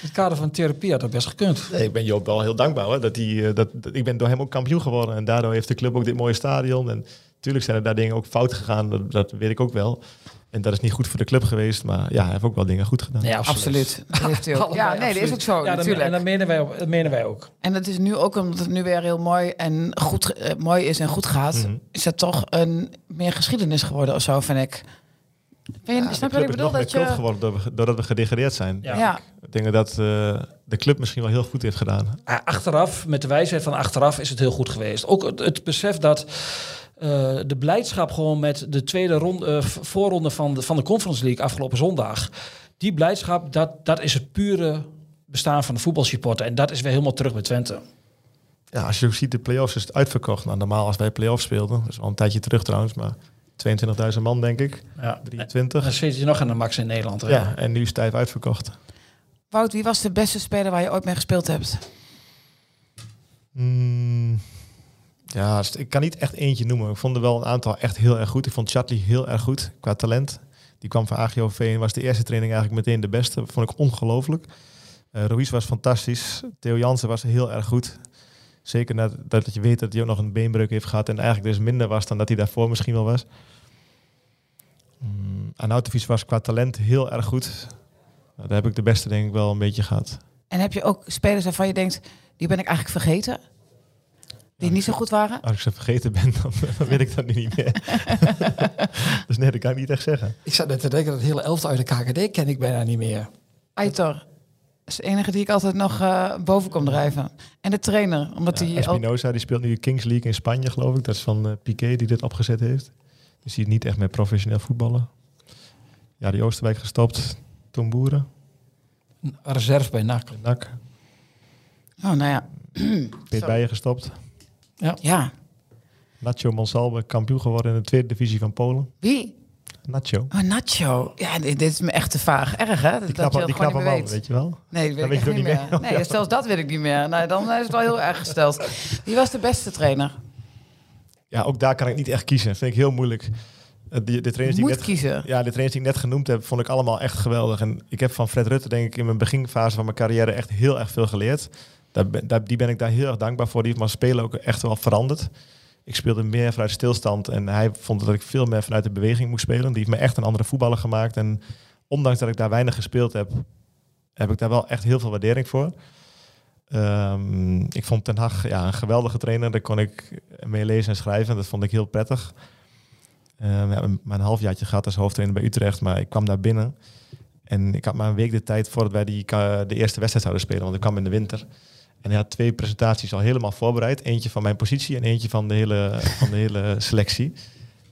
In het kader van therapie had dat best gekund. Nee, ik ben Joop wel heel dankbaar hoor, dat hij, eh, dat, dat, ik ben door hem ook kampioen geworden. En daardoor heeft de club ook dit mooie stadion. En natuurlijk zijn er daar dingen ook fout gegaan, dat, dat weet ik ook wel. En dat is niet goed voor de club geweest, maar ja, hij heeft ook wel dingen goed gedaan. Nee, absoluut. Dat [LAUGHS] heeft hij ook. Ja, nee, dat is ook zo, ja, dat- natuurlijk. En dat menen, wij, ook- dat menen wij ook. En het is nu ook omdat het nu weer heel mooi en goed eh, mooi is en goed gaat, Mhm. is het toch een meer geschiedenis geworden of zo, vind ik. Ben je, Ja, snap je wat ik is bedoel? Dat je, geworden doordat we, doordat we gedegradeerd zijn. Ja. ja. Ik denk dat eh, de club misschien wel heel goed heeft gedaan. Achteraf, met de wijsheid van achteraf, is het heel goed geweest. Ook het, het besef dat eh, de blijdschap gewoon met de tweede ronde, eh, voorronde van de, van de Conference League afgelopen zondag. Die blijdschap, dat, dat is het pure bestaan van de voetbalsupporter. En dat is weer helemaal terug bij Twente. Ja, als je ook ziet, de play-offs is het uitverkocht. Nou, normaal als wij play-offs speelden, dat is wel een tijdje terug trouwens, maar 22.000 man denk ik, Ja. 23. Dan zit je nog aan de max in Nederland. hè? Ja, en nu is het tijd uitverkocht. Wout, wie was de beste speler waar je ooit mee gespeeld hebt? Mm, ja, ik kan niet echt eentje noemen. Ik vond er wel een aantal echt heel erg goed. Ik vond Chatley heel erg goed qua talent. Die kwam van AGOV en was de eerste training eigenlijk meteen de beste. Vond ik ongelooflijk. Eh Ruiz was fantastisch. Theo Jansen was heel erg goed. Zeker dat, dat je weet dat hij ook nog een beenbreuk heeft gehad. En eigenlijk dus minder was dan dat hij daarvoor misschien wel was. Mm, Arnautovic was qua talent heel erg goed. Nou, daar heb ik de beste denk ik wel een beetje gehad. En heb je ook spelers waarvan je denkt, die ben ik eigenlijk vergeten? Die niet zo goed waren? Als ik ze vergeten ben, dan, [LAUGHS] dan weet ik dat nu niet meer. [LAUGHS] dus nee, dat kan ik niet echt zeggen. Ik zat net te denken, dat hele elftal uit de KKD ken ik bijna niet meer. Aitor. Dat is de enige die ik altijd nog eh, boven kom drijven. En de trainer, omdat Ja, hij... ook- Espinoza die speelt nu de Kings League in Spanje, geloof ik. Dat is van eh, Piqué die dit opgezet heeft. Dus die is niet echt meer professioneel voetballen. Ja, die Oosterwijk gestopt. Tom Boeren. Een reserve bij NAC. Nak, Oh, nou ja. Peet Zo. Bijen gestopt. Ja. Nacho Monsalve, kampioen geworden in de tweede divisie van Polen. Wie? Nacho. Oh, Nacho. Ja, dit, dit is me echt te vaag. Erg, hè? Die dat knappe, je die knappe man, meer weet. weet je wel. Nee, dat weet Dat ik niet meer. niet Nee, [LAUGHS] zelfs dat weet ik niet meer. Nee, dan is het wel heel erg gesteld. Wie was de beste trainer? Ja, ook daar kan ik niet echt kiezen. vind ik heel moeilijk. Eh, die, de trainers die ik Moet net, kiezen. ja, de trainers die ik net genoemd heb, vond ik allemaal echt geweldig. En ik heb van Fred Rutte, denk ik, in mijn beginfase van mijn carrière echt heel erg veel geleerd. Daar, ben- daar, die ben ik daar heel erg dankbaar voor. Die heeft mijn spelen ook echt wel veranderd. Ik speelde meer vanuit stilstand en hij vond dat ik veel meer vanuit de beweging moest spelen. Die heeft me echt een andere voetballer gemaakt. En ondanks dat ik daar weinig gespeeld heb, heb ik daar wel echt heel veel waardering voor. Ehm, ik vond Ten Hag ja, een geweldige trainer. Daar kon ik mee lezen en schrijven. Dat vond ik heel prettig. Ehm, ja, mijn halfjaartje gehad als hoofdtrainer bij Utrecht, maar ik kwam daar binnen. En ik had maar een week de tijd voordat wij die, de eerste wedstrijd zouden spelen, want ik kwam in de winter. En hij had twee presentaties al helemaal voorbereid. Eentje van mijn positie en eentje van de hele, van de hele [LAUGHS] selectie.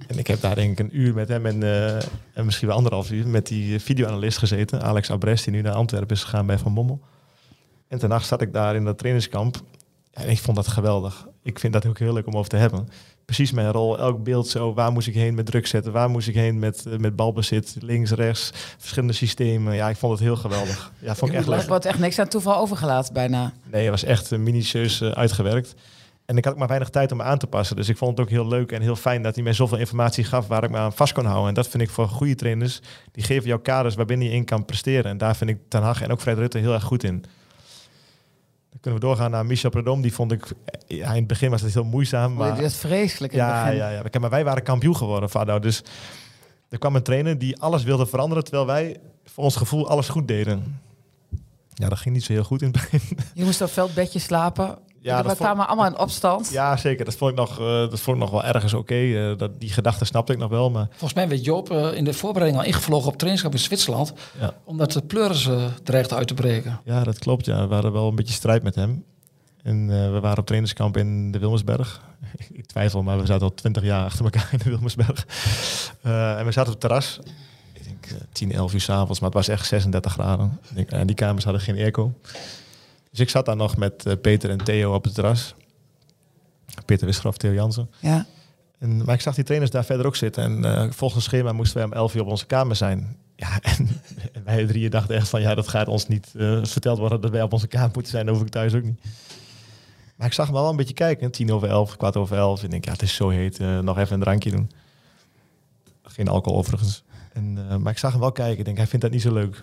En ik heb daar denk ik een uur met hem en, eh, en misschien wel anderhalf uur met die videoanalist gezeten. Alex Abrest, die nu naar Antwerpen is gegaan bij Van Bommel. En nacht zat ik daar in dat trainingskamp. En ik vond dat geweldig. Ik vind dat ook heel leuk om over te hebben. Precies mijn rol, elk beeld zo. Waar moest ik heen met druk zetten? Waar moest ik heen met, eh, met balbezit? Links, rechts, verschillende systemen. Ja, ik vond het heel geweldig. Ja, vond ik echt leuk. Er wordt echt niks aan toeval overgelaten bijna. Nee, het was echt eh, minutieus eh, uitgewerkt. En ik had ook maar weinig tijd om me aan te passen. Dus ik vond het ook heel leuk en heel fijn dat hij mij zoveel informatie gaf waar ik me aan vast kon houden. En dat vind ik voor goede trainers. Die geven jou kaders waarbinnen je in kan presteren. En daar vind ik Ten Hag en ook Fred Rutte heel erg goed in. Kunnen we doorgaan naar Michel Predom. Die vond ik, ja, in het begin was het heel moeizaam. Maar, dat is vreselijk in het ja, begin. ja, ja. Kijk, Maar wij waren kampioen geworden, Fado. Dus er kwam een trainer die alles wilde veranderen, terwijl wij voor ons gevoel alles goed deden. Ja, dat ging niet zo heel goed in het begin. Je moest op veldbedje slapen. Ja, we vond- kwamen allemaal in opstand. Ja, zeker. Dat vond ik nog, eh, dat vond ik nog wel ergens oké. Eh, dat die gedachte snapte ik nog wel. Maar Volgens mij werd Joop eh, in de voorbereiding al ingevlogen op trainingskamp in Zwitserland. Ja. Omdat de pleuris eh, dreigde uit te breken. ja, dat klopt. Ja. We hadden wel een beetje strijd met hem. En eh, we waren op trainingskamp in de Wilmersberg. [LAUGHS] ik twijfel, maar we zaten al twintig jaar achter elkaar in de Wilmersberg. Eh, en we zaten op het terras. Ik denk eh, 10, 11 uur s'avonds, maar het was echt 36 graden. En die kamers hadden geen airco. Dus ik zat daar nog met eh, Peter en Theo op het terras. Peter Wisgraf, Theo Jansen. Ja. En, maar ik zag die trainers daar verder ook zitten. En eh, volgens het schema moesten wij om 11 uur op onze kamer zijn. Ja, en, [LAUGHS] en wij drieën dachten echt van, ja, dat gaat ons niet eh, verteld worden dat wij op onze kamer moeten zijn. Dat hoef ik thuis ook niet. Maar ik zag hem wel een beetje kijken. Tien over elf, kwart over elf. En ik denk, ja, het is zo heet. nog even een drankje doen. Geen alcohol overigens. En, maar ik zag hem wel kijken. Ik denk, hij vindt dat niet zo leuk.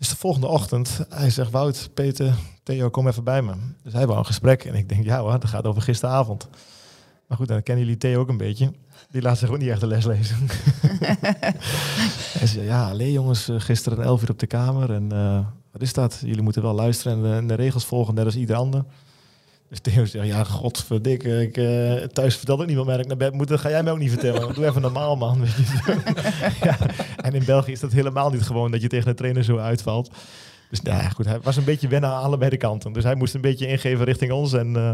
Dus de volgende ochtend, hij zegt, Wout, Peter, Theo, kom even bij me. Dus hij wou een gesprek. En ik denk, ja hoor, dat gaat over gisteravond. Maar goed, dan kennen jullie Theo ook een beetje. Die laat zich ook niet echt de les lezen. [LAUGHS] Hij zei, ja, alleen jongens, eh, gisteren 11 uur op de kamer. En eh, wat is dat? Jullie moeten wel luisteren en de, en de regels volgen, net als ieder ander. Dus Theo zegt, ja, godverdikke, ik eh, thuis vertel ook niet wat meer dat ik naar bed moet. Dat ga jij mij ook niet vertellen. Doe even normaal, man. [LAUGHS] [LAUGHS] Ja, en in België is dat helemaal niet gewoon dat je tegen een trainer zo uitvalt. Dus nou ja, goed, hij was een beetje wennen aan allebei de kanten. Dus hij moest een beetje ingeven richting ons en, eh,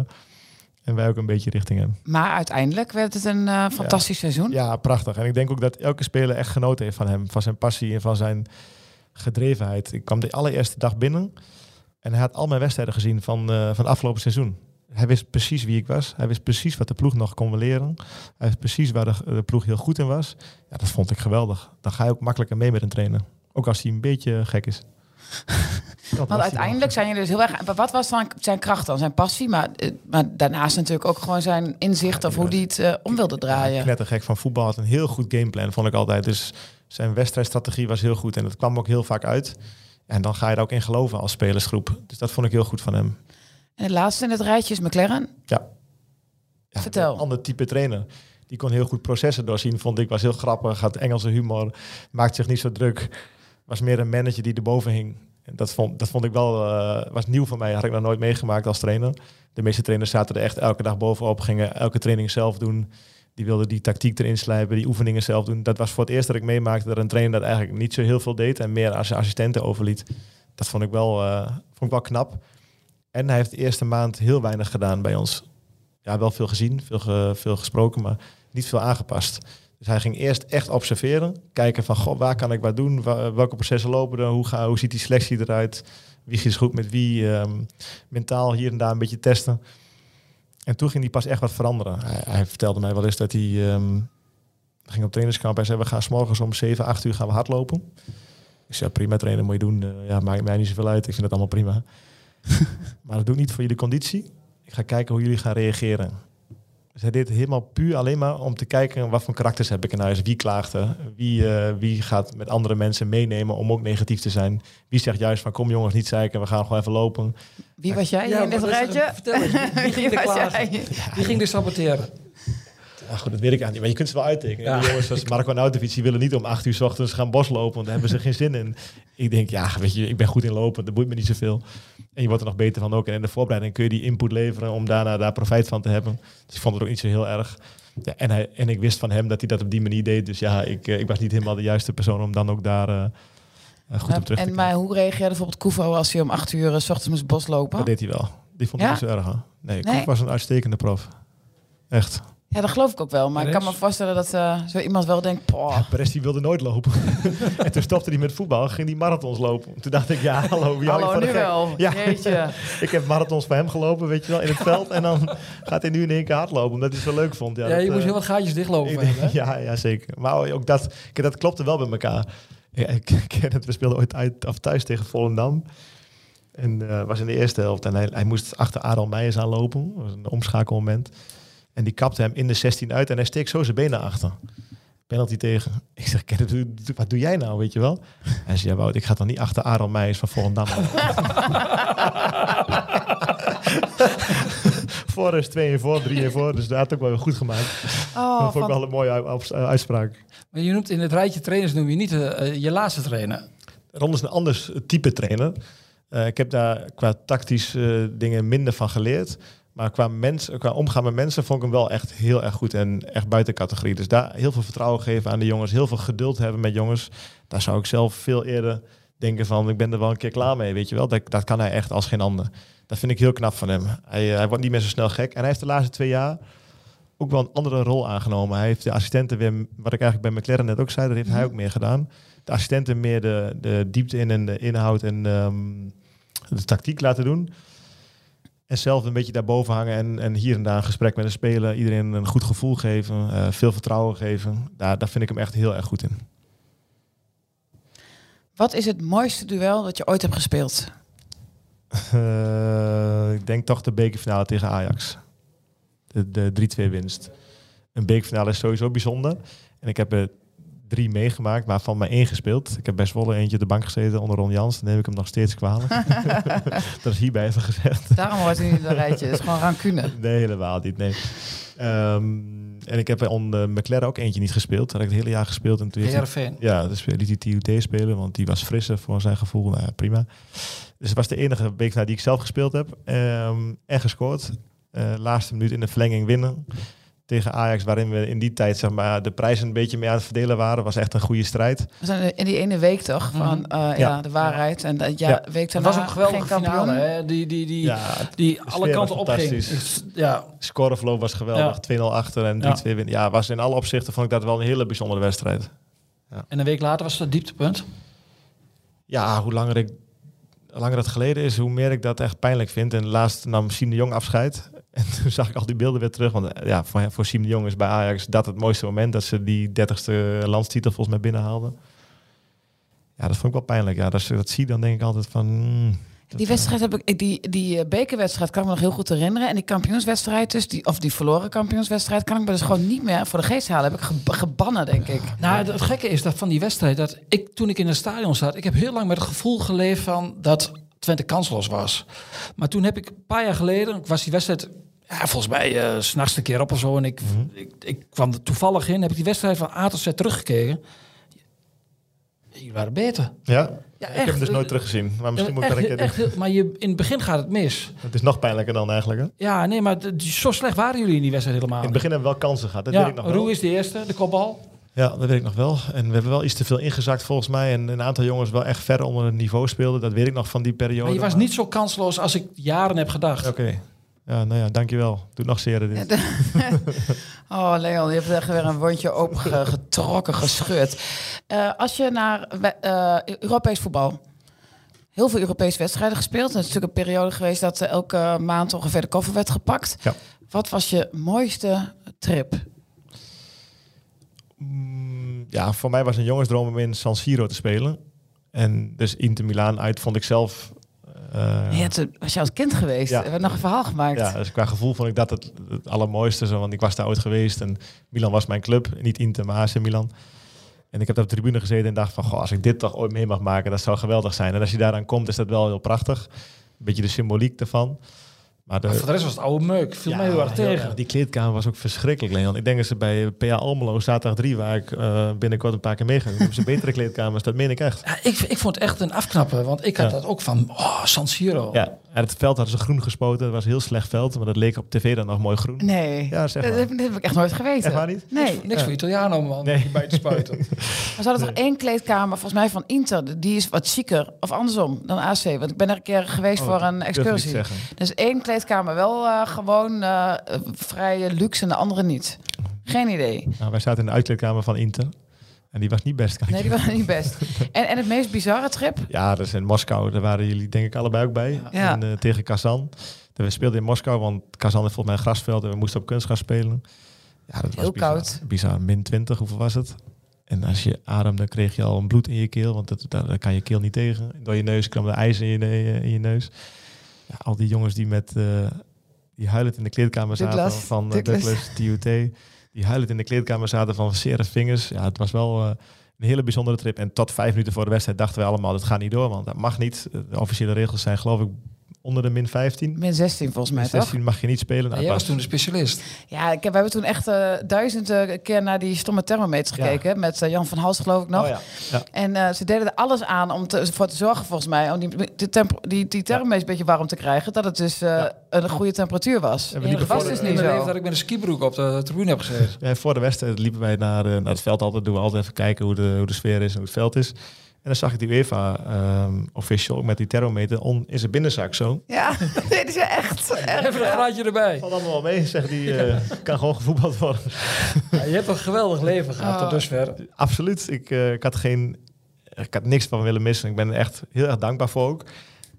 en wij ook een beetje richting hem. Maar uiteindelijk werd het een eh, fantastisch seizoen. Ja, prachtig. En ik denk ook dat elke speler echt genoten heeft van hem. Van zijn passie en van zijn gedrevenheid. Ik kwam de allereerste dag binnen. En hij had al mijn wedstrijden gezien van, eh, van het afgelopen seizoen. Hij wist precies wie ik was. Hij wist precies wat de ploeg nog kon leren. Hij wist precies waar de, de ploeg heel goed in was. Ja, dat vond ik geweldig. Dan ga je ook makkelijker mee met een trainer. Ook als hij een beetje gek is. [LAUGHS] Want uiteindelijk zijn jullie dus heel erg... Wat was dan zijn kracht dan? Zijn passie? Maar, eh, maar daarnaast natuurlijk ook gewoon zijn inzicht... of hoe hij het eh, om wilde draaien. Net een gek van voetbal. Had een heel goed gameplan, vond ik altijd. Dus zijn wedstrijdstrategie was heel goed. En dat kwam ook heel vaak uit. En dan ga je er ook in geloven als spelersgroep. Dus dat vond ik heel goed van hem. En het laatste in het rijtje is McLaren. Ja. ja Vertel. Een ander type trainer. Die kon heel goed processen doorzien, vond ik. Was heel grappig, had Engelse humor. Maakt zich niet zo druk. Was meer een manager die erboven hing. En dat vond, dat vond ik wel, eh, was nieuw voor mij. Had ik nog nooit meegemaakt als trainer. De meeste trainers zaten er echt elke dag bovenop. Gingen elke training zelf doen. Die wilden die tactiek erin slijpen, die oefeningen zelf doen. Dat was voor het eerst dat ik meemaakte dat een trainer dat eigenlijk niet zo heel veel deed. En meer aan zijn assistenten overliet. Dat vond ik wel, eh, vond ik wel knap. En hij heeft de eerste maand heel weinig gedaan bij ons. Ja, wel veel gezien, veel, veel gesproken, maar niet veel aangepast. Dus hij ging eerst echt observeren. Kijken van, goh, waar kan ik wat doen? Welke processen lopen er? Hoe, ga, hoe ziet die selectie eruit? Wie is goed met wie? Ehm, mentaal hier en daar een beetje testen. En toen ging hij pas echt wat veranderen. Hij, hij vertelde mij wel eens dat hij... ehm, ging op trainingskamp. Hij zei, we gaan s morgens om 7, 8 uur gaan we hardlopen. Ik zei, prima trainen, moet je doen. Eh, ja, maakt mij niet zoveel uit. Ik vind het allemaal prima. [LAUGHS] maar dat doe ik niet voor jullie conditie. Ik ga kijken hoe jullie gaan reageren. Dus hij deed het helemaal puur alleen maar om te kijken wat voor karakters heb ik in huis. Wie klaagt er? Wie, eh, wie gaat met andere mensen meenemen om ook negatief te zijn? Wie zegt juist van kom jongens niet zeiken, we gaan gewoon even lopen. Wie was jij Ja, in dit rijtje? Vertel eens, wie- wie [LAUGHS] ging er klagen? jij? Die ging er saboteren. Ja, goed, dat weet ik aan niet. Maar je kunt ze wel uittekenen. Ja. Die jongens zoals Marco Nautovic, die willen niet om acht uur s ochtends gaan boslopen. Want daar hebben ze geen zin in. Ik denk, ja, weet je, ik ben goed in lopen. Dat boeit me niet zoveel. En je wordt er nog beter van ook. En in de voorbereiding kun je die input leveren om daarna daar profijt van te hebben. Dus ik vond het ook niet zo heel erg. Ja, en, hij, en ik wist van hem dat hij dat op die manier deed. Dus ja, ik, eh, ik was niet helemaal de juiste persoon om dan ook daar eh, eh, goed op terug te En maar hoe reageerde bijvoorbeeld Koevo als hij om acht uur s ochtends moest boslopen? Dat deed hij wel. Die vond ik Ja? niet zo erg. Hoor. Nee, Nee? Was een uitstekende prof. Echt. Ja, dat geloof ik ook wel. Maar ik kan me voorstellen dat eh, zo iemand wel denkt... Perez die wilde nooit lopen. [LAUGHS] en toen stopte hij met voetbal, ging hij marathons lopen. Toen dacht ik, ja, hallo, wie hallo, nu wel. Ja. Jeetje. [LAUGHS] Ik heb marathons voor hem gelopen, weet je wel, in het veld. En dan gaat hij nu in één keer hardlopen, omdat hij het zo leuk vond. Ja, Ja, dat, je moest eh, heel wat gaatjes dichtlopen. denk- [LAUGHS] ja, ja, zeker. Maar ook dat, kijk, dat klopte wel bij elkaar. Ja, ik ken het, we speelden ooit uit, of thuis tegen Volendam. En eh was in de eerste helft. En hij, hij moest achter Adel Meijers aanlopen. Dat was een omschakelmoment. En die kapte hem in de 16 uit en hij steekt zo zijn benen achter. Penalty tegen. [LAUGHS] Ik zeg, wat doe jij nou, weet je wel? Hij zei, ja, Wout, ik ga dan niet achter Adel Meijers van Volendam. voor is 2 en voor, 3 en voor. Dus daar had ook wel weer goed gemaakt. Oh, dat vond ik van- wel een mooie uh, uitspraak. Maar je noemt in het rijtje trainers noem je niet eh, eh, je laatste trainer. Ron is een anders type trainer. Eh, ik heb daar qua tactisch eh, dingen minder van geleerd. Maar qua, mens, qua omgaan met mensen vond ik hem wel echt heel erg goed en echt buiten categorie. Dus daar heel veel vertrouwen geven aan de jongens, heel veel geduld hebben met jongens. Daar zou ik zelf veel eerder denken van, ik ben er wel een keer klaar mee, weet je wel. Dat, dat kan hij echt als geen ander. Dat vind ik heel knap van hem. Hij, eh, hij wordt niet meer zo snel gek. En hij heeft de laatste twee jaar ook wel een andere rol aangenomen. Hij heeft de assistenten weer, wat ik eigenlijk bij McLaren net ook zei, dat heeft hij ook meer gedaan. De assistenten meer de, de diepte in en de inhoud en ehm, de tactiek laten doen. En zelf een beetje daarboven hangen en, en hier en daar een gesprek met een speler. Iedereen een goed gevoel geven, eh, veel vertrouwen geven. Daar, daar vind ik hem echt heel erg goed in. Wat is het mooiste duel dat je ooit hebt gespeeld? Eh, ik denk toch de bekerfinale tegen Ajax. De, de 3-2 winst. Een bekerfinale is sowieso bijzonder. En ik heb er drie meegemaakt, maar van maar één gespeeld. Ik heb best wel eentje op de bank gezeten onder Ron Jans. Dan neem ik hem nog steeds kwalijk. [LAUGHS] [LAUGHS] dat is hierbij even gezegd. Daarom hoort hij niet in dat rijtje. Het is gewoon rancune. Nee, helemaal niet. Nee. Ehm, en ik heb er onder McLaren ook eentje niet gespeeld. Daar heb ik het hele jaar gespeeld. En toen hij- ja, dus liet hij TUT spelen, want die was frisser voor zijn gevoel. Nou, prima. Dus het was de enige week die ik zelf gespeeld heb. Ehm, en gescoord. Eh, laatste minuut in de verlenging winnen. Tegen Ajax, waarin we in die tijd zeg maar, de prijzen een beetje mee aan het verdelen waren. was echt een goede strijd. We zijn in die ene week toch van eh, ja. Ja. de waarheid. En dat ja, Ja. week Het daarna was ook kampioen. finale. Hè? Die, die, die, Ja, die alle kanten opging. Ja, scoreflow was geweldig. 2-0 achter en 3-2 Ja. winnen. Ja, was in alle opzichten vond ik dat wel een hele bijzondere wedstrijd. en een week later was het het dieptepunt. Ja, hoe langer, ik, hoe langer het geleden is, hoe meer ik dat echt pijnlijk vind. En laatst nam Siem de Jong afscheid. En toen zag ik al die beelden weer terug. Want eh, ja, voor, voor Siem de Jong is bij Ajax dat het mooiste moment. Dat ze die dertigste landstitel volgens mij binnenhaalden. Ja, dat vond ik wel pijnlijk. Ja, dat, dat zie je dan denk ik altijd van... mm, dat, Die wedstrijd heb ik, die, die eh, bekerwedstrijd kan ik me nog heel goed herinneren. En die kampioenswedstrijd, dus die, of die verloren kampioenswedstrijd, kan ik me dus gewoon niet meer voor de geest halen. Heb ik ge- gebannen, denk ik. Nou, het gekke is dat van die wedstrijd, dat ik toen ik in het stadion zat, ik heb heel lang met het gevoel geleefd van dat Twente kansloos was. Maar toen heb ik een paar jaar geleden, was die wedstrijd, ja, volgens mij eh, s s'nachts een keer op of zo, en ik, ik, ik kwam er toevallig in, heb ik die wedstrijd van A tot Z teruggekeken. Jullie waren beter. ja? Ja, ik heb hem dus eh, nooit teruggezien. Maar misschien moet ik echt, dat een keer echt, heel- maar je, in het begin gaat het mis. doen. Het is nog pijnlijker dan eigenlijk. Hè? Ja, nee, maar zo slecht waren jullie in die wedstrijd helemaal. In het begin hebben we wel kansen gehad. Dat ja, weet ik nog wel. Roe is de eerste, de kopbal. Ja, dat weet ik nog wel. En we hebben wel iets te veel ingezakt volgens mij. En een aantal jongens wel echt ver onder het niveau speelden. Dat weet ik nog van die periode. Maar je was niet zo kansloos als ik jaren heb gedacht. Oké. Ja, nou ja, dankjewel. Doe nog zeer dit. [LAUGHS] Oh, Leon, je hebt echt weer een wondje opengetrokken, gescheurd. Uh, als je naar uh, Europees voetbal... Heel veel Europese wedstrijden gespeeld. Het is natuurlijk een periode geweest dat uh, elke maand ongeveer de koffer werd gepakt. Ja. Wat was je mooiste trip? Mm, ja, voor mij was een jongensdroom om in San Siro te spelen. En dus Inter Milaan uit vond ik zelf uh, ja, toen was je als kind geweest. Ja. We hebben nog een verhaal gemaakt. Ja, dus qua gevoel vond ik dat het, het allermooiste. Zo, want ik was daar ooit geweest en Milan was mijn club. Niet Inter, maar AC Milan. En ik heb op de tribune gezeten en dacht van... Goh, als ik dit toch ooit mee mag maken, dat zou geweldig zijn. En als je daaraan komt, is dat wel heel prachtig. Een beetje de symboliek ervan. Maar, de, voor de rest was het oude meuk. Viel mij heel erg tegen. die kleedkamer was ook verschrikkelijk, Leon. Ik denk dat ze bij PA Almelo, zaterdag 3, waar ik uh, binnenkort een paar keer mee ga, hebben ze betere [LAUGHS] kleedkamers. Dat meen ik echt. Ja, ik, ik vond het echt een afknappen, want ik had dat ook van oh, San Siro. Ja, en het veld hadden ze groen gespoten. Het was een heel slecht veld, maar dat leek op tv dan nog mooi groen. Nee, ja, zeg dat, dat, heb ik echt nooit geweten. Echt waar niet? Nee. Niks, voor Italiano om nee. bij te spuiten. [LAUGHS] maar ze hadden toch één kleedkamer, volgens mij van Inter, die is wat chiquer. Of andersom dan AC, want ik ben er een keer geweest oh, voor een excursie. Dus één kleedkamer wel uh, gewoon uh, vrij luxe en de andere niet. Geen idee. Nou, wij zaten in de uitkleedkamer van Inter. En die was niet best. Nee, die was niet best. [LAUGHS] En, en het meest bizarre trip? Ja, dat is in Moskou. Daar waren jullie denk ik allebei ook bij. Ja. En, uh, tegen Kazan. We speelden in Moskou, want Kazan heeft volgens mij een grasveld en we moesten op kunst gaan spelen. Ja, dat Heel was bizar. koud. Bizar, min 20, hoeveel was het? En als je ademde, kreeg je al een bloed in je keel, want dat, daar kan je keel niet tegen. Door je neus kwam de ijs in je, in je neus. Ja, al die jongens die met uh, die huilend in de kleedkamer zaten Douglas, van. Douglas, TUT. Die huilend in de kleedkamer zaten van zere vingers. Ja, het was wel uh, een hele bijzondere trip. En tot vijf minuten voor de wedstrijd dachten we allemaal, dat gaat niet door, want dat mag niet. De officiële regels zijn geloof ik onder de min 15. Min 16 volgens mij, Min 16 toch? mag je niet spelen. Ja, jij was toen de specialist. Ja, ik heb, we hebben toen echt uh, duizenden keer naar die stomme thermometers gekeken. Ja. Met uh, Jan van Hals geloof ik nog. Oh, ja. Ja. En uh, ze deden er alles aan om te, voor te zorgen volgens mij... om die, die, die, die thermometers een beetje warm te krijgen. Dat het dus een goede temperatuur was. En we liepen was dus niet zo. dat ik met een skibroek op de tribune heb gezeten. Ja, voor de wedstrijd liepen wij naar, naar het veld altijd. Doen we altijd even kijken hoe de, hoe de sfeer is en hoe het veld is. En dan zag ik die UEFA um, official met die thermometer on in zijn binnenzak zo. Ja, [LAUGHS] dit is echt. echt Even een graadje erbij. Valt allemaal wel mee, zegt die. Uh, kan gewoon gevoetbald worden. Ja, je hebt een geweldig leven gehad tot dusver. Absoluut. Ik, uh, ik had geen, ik had niks van willen missen. Ik ben er echt heel erg dankbaar voor ook.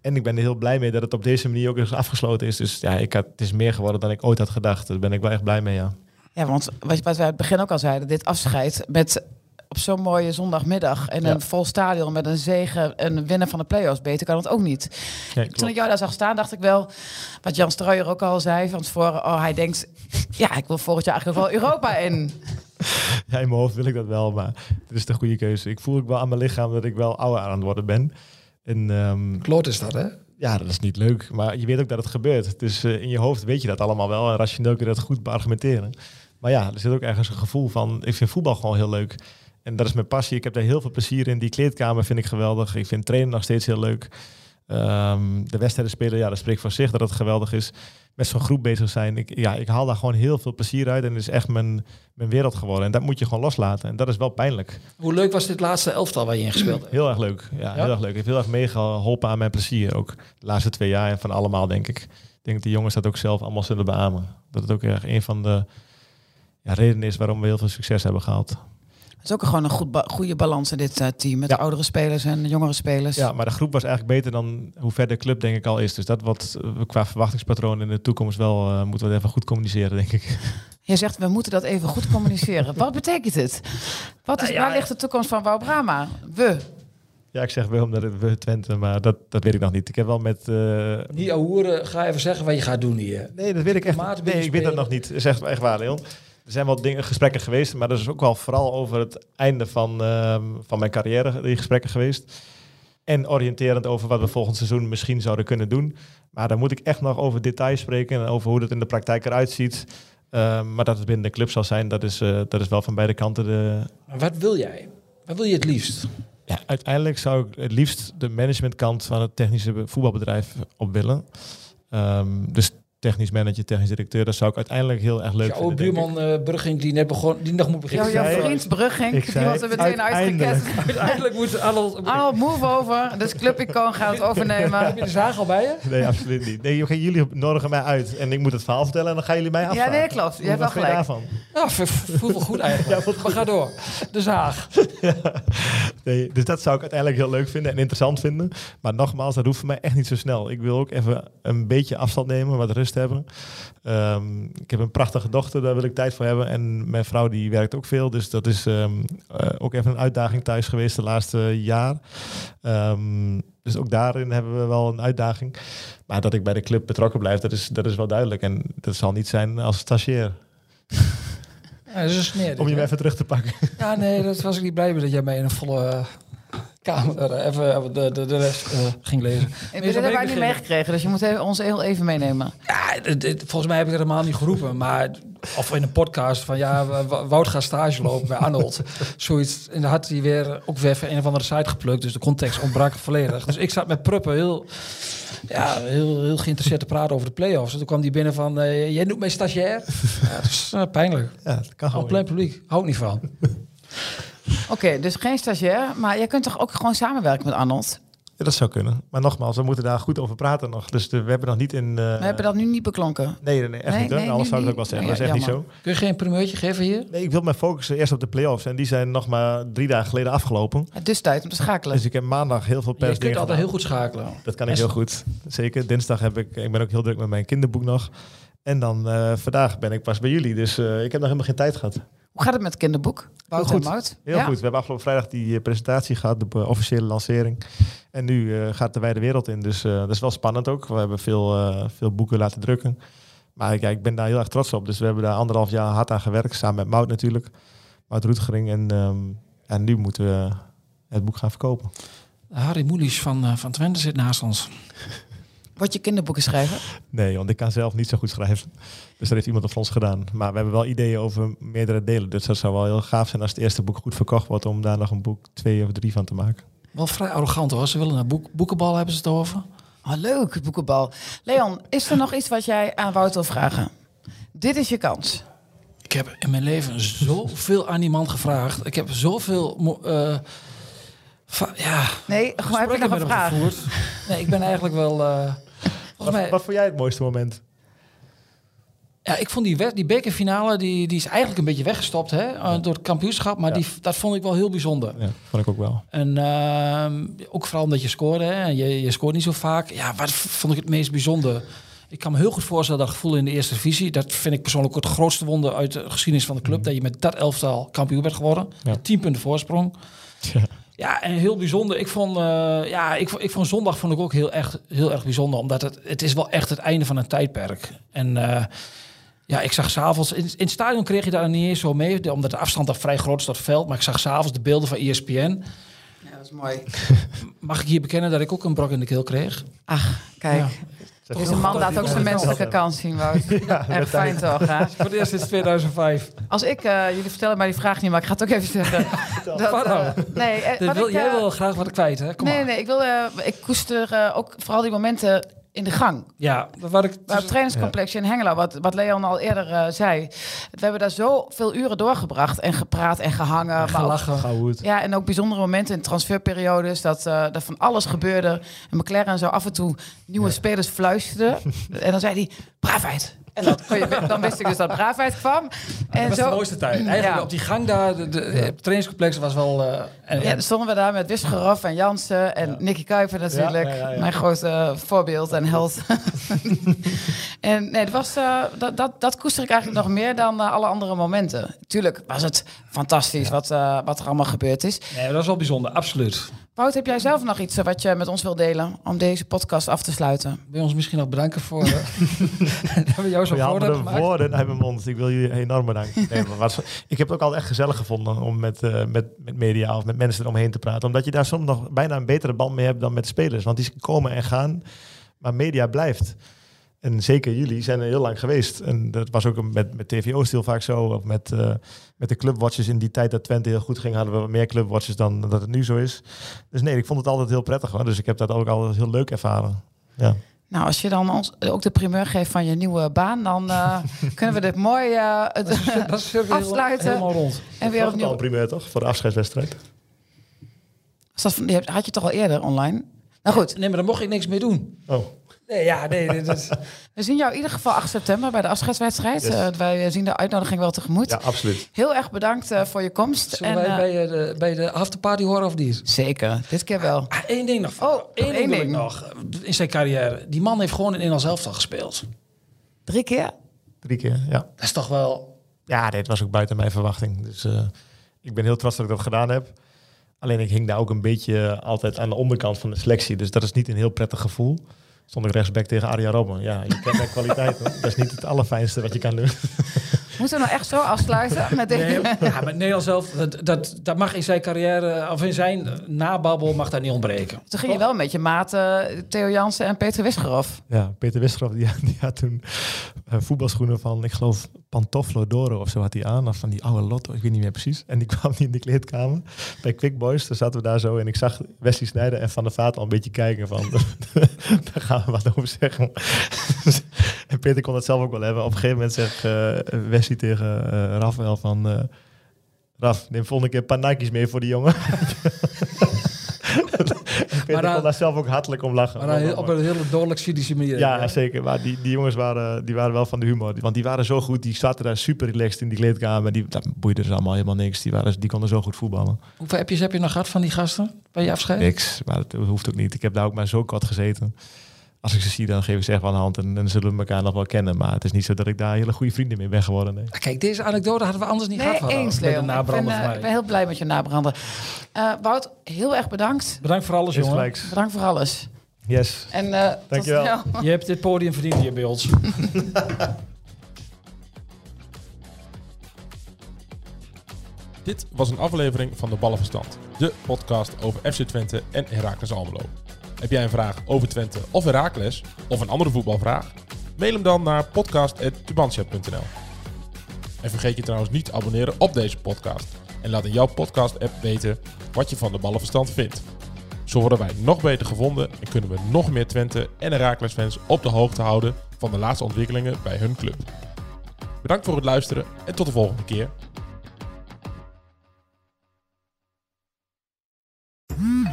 En ik ben er heel blij mee dat het op deze manier ook eens afgesloten is. Dus ja, ik had, het is meer geworden dan ik ooit had gedacht. Daar ben ik wel echt blij mee, ja. Ja, want wat, wat wij aan het begin ook al zeiden, dit afscheid met op zo'n mooie zondagmiddag en Ja. een vol stadion met een zegen en winnen van de play-offs. Beter kan het ook niet. Ja, Toen ik jou daar zag staan, dacht ik wel, wat Jan Strooijer ook al zei van tevoren, oh, hij denkt, ja, ik wil volgend jaar eigenlijk wel Europa in. [LAUGHS] Ja, in mijn hoofd wil ik dat wel, maar het is de goede keuze. Ik voel ook wel aan mijn lichaam dat ik wel ouder aan het worden ben. En ehm, Kloot is dat, hè? ja, dat is niet leuk, maar je weet ook dat het gebeurt. Dus in je hoofd weet je dat allemaal wel en rationeel kun je dat goed beargumenteren. Maar ja, er zit ook ergens een gevoel van, ik vind voetbal gewoon heel leuk. En dat is mijn passie. Ik heb daar heel veel plezier in. Die kleedkamer vind ik geweldig. Ik vind trainen nog steeds heel leuk. Ehm, de wedstrijden spelen, ja, dat spreekt voor zich dat het geweldig is. Met zo'n groep bezig zijn. Ik, ja, ik haal daar gewoon heel veel plezier uit. En het is echt mijn, mijn wereld geworden. En dat moet je gewoon loslaten. En dat is wel pijnlijk. Hoe leuk was dit laatste elftal waar je in gespeeld hebt? [CLEARS THROAT] Heel erg leuk. Ja, Ja? heel erg leuk. Heeft heel erg meegeholpen aan mijn plezier. Ook de laatste twee jaar en van allemaal, denk ik. Ik denk dat de jongens dat ook zelf allemaal zullen beamen. Dat het ook erg een van de ja, redenen is waarom we heel veel succes hebben gehaald. Het is ook gewoon een goed ba- goede balans in dit eh, team. Met Ja. oudere spelers en jongere spelers. Ja, maar de groep was eigenlijk beter dan hoe ver de club denk ik al is. Dus dat wat we qua verwachtingspatroon in de toekomst wel eh, moeten we even goed communiceren, denk ik. [LAUGHS] Je zegt, we moeten dat even goed communiceren. [LAUGHS] Wat betekent het? Wat is, Nou ja, waar ligt de toekomst van Wouw Brama? We. Ja, ik zeg wel omdat het we Twente, maar dat, dat weet ik nog niet. Ik heb wel met... eh, Niet ahoeren, ga even zeggen wat je gaat doen hier. Nee, dat weet ik echt Maat Nee, ik weet dat nog niet. Echt, echt waar, Leon. Er zijn wel dingen, gesprekken geweest, maar dat is ook wel vooral over het einde van, ehm, van mijn carrière, die gesprekken geweest. En oriënterend over wat we volgend seizoen misschien zouden kunnen doen. Maar daar moet ik echt nog over details spreken en over hoe dat in de praktijk eruit ziet. Ehm, maar dat het binnen de club zal zijn, dat is, eh, dat is wel van beide kanten de, Maar wat wil jij? Wat wil je het liefst? ja, uiteindelijk zou ik het liefst de managementkant van het technische be- voetbalbedrijf op willen. Ehm, dus technisch manager, technisch directeur. Dat zou ik uiteindelijk heel erg leuk oude vinden. buurman eh Brugging die net begon, die nog moet beginnen. Jouw, jouw vriend Brugging, ik die zei wordt er meteen uitgekest. [LAUGHS] Uiteindelijk moet Arnold... Arnold, move over. Dus Club Icoon gaat het overnemen. [LAUGHS] Heb je de zaag al bij je? Nee, absoluut niet. Nee, jullie nodigen mij uit en ik moet het verhaal vertellen en dan gaan jullie mij Ja, afvragen. nee, klopt. Je hebt wel gelijk. daarvan? Ja, v- v- voelt wel goed eigenlijk. [LAUGHS] maar ga door. De zaag. Nee, dus dat zou ik uiteindelijk heel leuk vinden en interessant vinden. Maar nogmaals, dat hoeft voor mij echt niet zo snel. Ik wil ook even een beetje afstand nemen, wat rust hebben. Ehm, ik heb een prachtige dochter, daar wil ik tijd voor hebben. En mijn vrouw die werkt ook veel. Dus dat is ehm, eh, ook even een uitdaging thuis geweest de laatste jaar. Ehm, dus ook daarin hebben we wel een uitdaging. Maar dat ik bij de club betrokken blijf, dat is, dat is wel duidelijk. En dat zal niet zijn als stagiair. Ja, dat is sneer. Om je hè? even terug te pakken. Ja, nee, dat was ik niet blij mee dat jij mij in een volle eh, kamer eh, even eh, de, de, de rest eh, ging lezen. Ik zo ben hebben wij niet meegekregen, dus je moet even- ons heel even meenemen. Ja, dit- volgens mij heb ik het helemaal niet geroepen, maar of in een podcast van ja, Wout gaat stage lopen bij Arnold. [LAUGHS] Zoiets. En dan had hij weer ook weer van een of andere site geplukt, dus de context ontbrak volledig. Dus ik zat met Pruppen heel, ja, heel, heel geïnteresseerd te praten over de play-offs. En toen kwam die binnen van, eh, jij noemt mij stagiair? [LAUGHS] Ja, dat is pijnlijk. Ja, dat kan Al plein publiek, hou ik niet van. [LAUGHS] [LAUGHS] Oké, dus geen stagiair, maar jij kunt toch ook gewoon samenwerken met Arnold? Ja, dat zou kunnen. Maar nogmaals, we moeten daar goed over praten nog. Dus de- we hebben nog niet in... eh, We hebben dat nu niet beklonken. Nee, nee, nee, echt Nee, niet. Hoor. nee, Alles zou ik ook wel zeggen. Dat is echt niet zo. Kun je geen primeurtje geven hier? Nee, ik wil mij focussen eerst op de play-offs. En die zijn nog maar drie dagen geleden afgelopen. Dus tijd om te schakelen. Dus ik heb maandag heel veel Je kunt altijd gedaan. heel goed schakelen. Dat kan ik heel goed. Zeker. Dinsdag heb ik... Ik ben ook heel druk met mijn kinderboek nog. En dan eh, vandaag ben ik pas bij jullie. Dus eh, ik heb nog helemaal geen tijd gehad. Hoe gaat het met het kinderboek? Wout goed. en Mout? Heel Ja? goed. We hebben afgelopen vrijdag die eh, presentatie gehad. De eh, officiële lancering. En nu eh, gaat de wijde wereld in. Dus eh, dat is wel spannend ook. We hebben veel, eh, veel boeken laten drukken. Maar ik- ja, ik ben daar heel erg trots op. Dus we hebben daar anderhalf jaar hard aan gewerkt. Samen met Mout natuurlijk. Mout Roetgering. En, ehm, en nu moeten we het boek gaan verkopen. Harry Moelies van, van Twente zit naast ons. Word je kinderboeken schrijven? Nee, want ik kan zelf niet zo goed schrijven. Dus dat heeft iemand voor ons gedaan. Maar we hebben wel ideeën over meerdere delen. Dus dat zou wel heel gaaf zijn als het eerste boek goed verkocht wordt... om daar nog een boek twee of drie van te maken. Wel vrij arrogant hoor. Ze willen een boek, boekenbal hebben ze het over. Oh, leuk, boekenbal. Leon, is er nog iets wat jij aan Wout wil vragen? Dit is je kans. Ik heb in mijn leven zoveel aan iemand gevraagd. Ik heb zoveel... eh, va- ja, Nee, gewoon heb je nog gesprekken een vraag? gevoerd. Nee, ik ben eigenlijk wel... Wat, volgens mij, wat vond jij het mooiste moment? ja, ik vond die, die bekerfinale, die, die is eigenlijk een beetje weggestopt hè, eh, door het kampioenschap. Maar Ja. die, dat vond ik wel heel bijzonder. Ja, vond ik ook wel. En ehm, ook vooral omdat je scoorde. Hè. Je, je scoort niet zo vaak. Ja, wat vond ik het meest bijzonder? Ik kan me heel goed voorstellen dat gevoel in de eerste divisie. Dat vind ik persoonlijk het grootste wonder uit de geschiedenis van de club. Dat je met dat elftal kampioen bent geworden. Met 10 punten voorsprong. Ja. En heel bijzonder. Ik vond, eh, ja, ik, ik vond zondag vond ik ook heel, echt, heel erg bijzonder. Omdat het, het is wel echt het einde van een tijdperk. En eh, ja, ik zag s'avonds... In, in het stadion kreeg je daar niet eens zo mee. Omdat de afstand daar vrij groot is tot het veld. Maar ik zag s'avonds de beelden van ESPN. Ja, dat is mooi. [LAUGHS] Mag ik hier bekennen dat ik ook een brok in de keel kreeg? Ach, kijk. Ja. Deze man laat ook zijn menselijke kant zien, Wout. [LAUGHS] Echt fijn toch, hè? Voor het eerst sinds 2005. Als ik, eh, jullie vertellen mij die vraag niet, maar ik ga het ook even zeggen. [LAUGHS] Dat, nou? nee, eh, wil, ik, jij wil graag wat kwijt, hè? Kom nee, maar. nee, ik, wil, eh, ik koester eh, ook vooral die momenten in de gang. Ja, wat ik... Maar op het trainingscomplexje in Hengelo, wat, wat Leon al eerder eh, zei. We hebben daar zoveel uren doorgebracht en gepraat en gehangen. maar ook- gelachen. Ja, en ook bijzondere momenten in transferperiodes. Dat eh er van alles gebeurde. En McLaren zo af en toe nieuwe spelers fluisterde. [LAUGHS] en dan zei hij, braafheid. En dat, kon je- dan wist ik dus dat braafheid kwam. En Dat was de mooiste tijd. Eigenlijk Ja. op die gang daar, de, de, het trainingscomplex was wel... eh, en, Ja, dan stonden we daar met Wisgeraf en Jansen en Nicky Kuiper natuurlijk. Ja, ja, ja. Mijn grote eh, voorbeeld en held. [LAUGHS] en nee, het was, eh, dat, dat, dat koester ik eigenlijk nog meer dan alle andere momenten. Tuurlijk was het fantastisch wat, eh, wat er allemaal gebeurd is. Nee, dat was wel bijzonder, absoluut. Wout, heb jij zelf nog iets eh, wat je met ons wil delen om deze podcast af te sluiten? Wil je ons misschien nog bedanken voor... [LAUGHS] dat we jou zo hebben gemaakt? woorden uit mijn mond. Ik wil jullie enorm bedanken. Nee, maar wat, ik heb het ook al echt gezellig gevonden om met, eh, met, met media of met mensen eromheen te praten. Omdat je daar soms nog bijna een betere band mee hebt dan met spelers. Want die komen en gaan, maar media blijft. En zeker jullie zijn er heel lang geweest. En dat was ook met, met TVO stil vaak zo. Of met, eh, met de clubwatches in die tijd dat Twente heel goed ging, hadden we wat meer clubwatches dan dat het nu zo is. Dus nee, ik vond het altijd heel prettig. Hoor. Dus ik heb dat ook altijd heel leuk ervaren. Ja. Nou, als je dan ons ook de primeur geeft van je nieuwe baan, dan eh, [LAUGHS] kunnen we dit mooi eh, het- Dat is [LAUGHS] Afsluiten. helemaal rond. en weer al opnieuw. een primeur toch? Voor de afscheidswedstrijd. Dat van- die heb- had je toch al eerder online? Nou goed, Nee, maar daar mocht ik niks mee doen. Oh, Nee, ja, nee, [LAUGHS] we zien jou in ieder geval 8 september bij de afscheidswedstrijd. Yes. Eh, wij zien de uitnodiging wel tegemoet. ja, absoluut. Heel erg bedankt eh, voor je komst. zullen En, wij eh, bij, de, bij de afterparty horen of niet? Zeker, dit keer wel. Ah, Eén ding nog. Oh, ding één ding. nog. In zijn carrière. Die man heeft gewoon in Nederlands elftal gespeeld. Drie keer? Drie keer, ja. Dat is toch wel... Ja, dit was ook buiten mijn verwachting. Dus eh, ik ben heel trots dat ik dat gedaan heb. Alleen ik hing daar ook een beetje altijd aan de onderkant van de selectie. Dus dat is niet een heel prettig gevoel. Ik rechtsback tegen Arja Robben. Ja, je kent mijn kwaliteit. Dat is niet het allerfijnste wat je kan doen. Moeten we nou echt zo afsluiten [LAUGHS] met? Nee, ja, maar Nederlands zelf, dat, dat, dat mag in zijn carrière, of in zijn nababbel, mag dat niet ontbreken. Toen ging je wel met je maten Theo Jansen en Peter Wisgerhoff. Ja, Peter Wisgerhoff die, die had toen eh, voetbalschoenen van, ik geloof, Pantoflo Doro of zo had hij aan. Of van die oude Lotto, ik weet niet meer precies. En die [LAUGHS] kwam niet in de kleedkamer bij Quick Boys. Daar zaten we daar zo en ik zag Wesley Snijder en Van der Vaart al een beetje kijken van, [LAUGHS] daar gaan we wat over zeggen. en Peter kon het zelf ook wel hebben. Op een gegeven moment zegt eh Wesley tegen eh Rafael van, eh Raf, neem volgende keer een paar Nike's mee voor die jongen. En Peter dan- kon daar zelf ook hartelijk om lachen. Maar dan heel- op een hele dodelijk cynische manier. Ja, zeker. Maar die, die jongens waren, die waren wel van de humor. Want die waren zo goed. Die zaten daar super relaxed in die kleedkamer. Die, dat boeide ze allemaal helemaal niks. Die, waren, die konden zo goed voetballen. Hoeveel appjes heb je nog gehad van die gasten bij je afscheid? Niks. Maar dat hoeft ook niet. Ik heb daar ook maar zo kort gezeten. Als ik ze zie, dan geef ik ze echt van de hand. En dan zullen we elkaar nog wel kennen. Maar het is niet zo dat ik daar hele goede vrienden mee ben geworden. Nee. Ah, Kijk, deze anekdote hadden we anders niet Nee, gehad. eens Leon. Ik ben, eh, ik ben heel blij met je nabrander. Eh Wout, heel erg bedankt. Bedankt voor alles, jongen. gelijks. Bedankt voor alles. Yes. En eh tot Dankjewel. snel. [LAUGHS] Je hebt dit podium verdiend hier bij ons. [LAUGHS] Dit was een aflevering van de Ballenverstand, de podcast over FC Twente en Heracles Almelo. Heb jij een vraag over Twente of Heracles, of een andere voetbalvraag? Mail hem dan naar podcast.tubantia.nl En vergeet je trouwens niet te abonneren op deze podcast. En laat in jouw podcast-app weten wat je van de Ballenverstand vindt. Zo worden wij nog beter gevonden en kunnen we nog meer Twente en Heracles fans op de hoogte houden van de laatste ontwikkelingen bij hun club. Bedankt voor het luisteren en tot de volgende keer.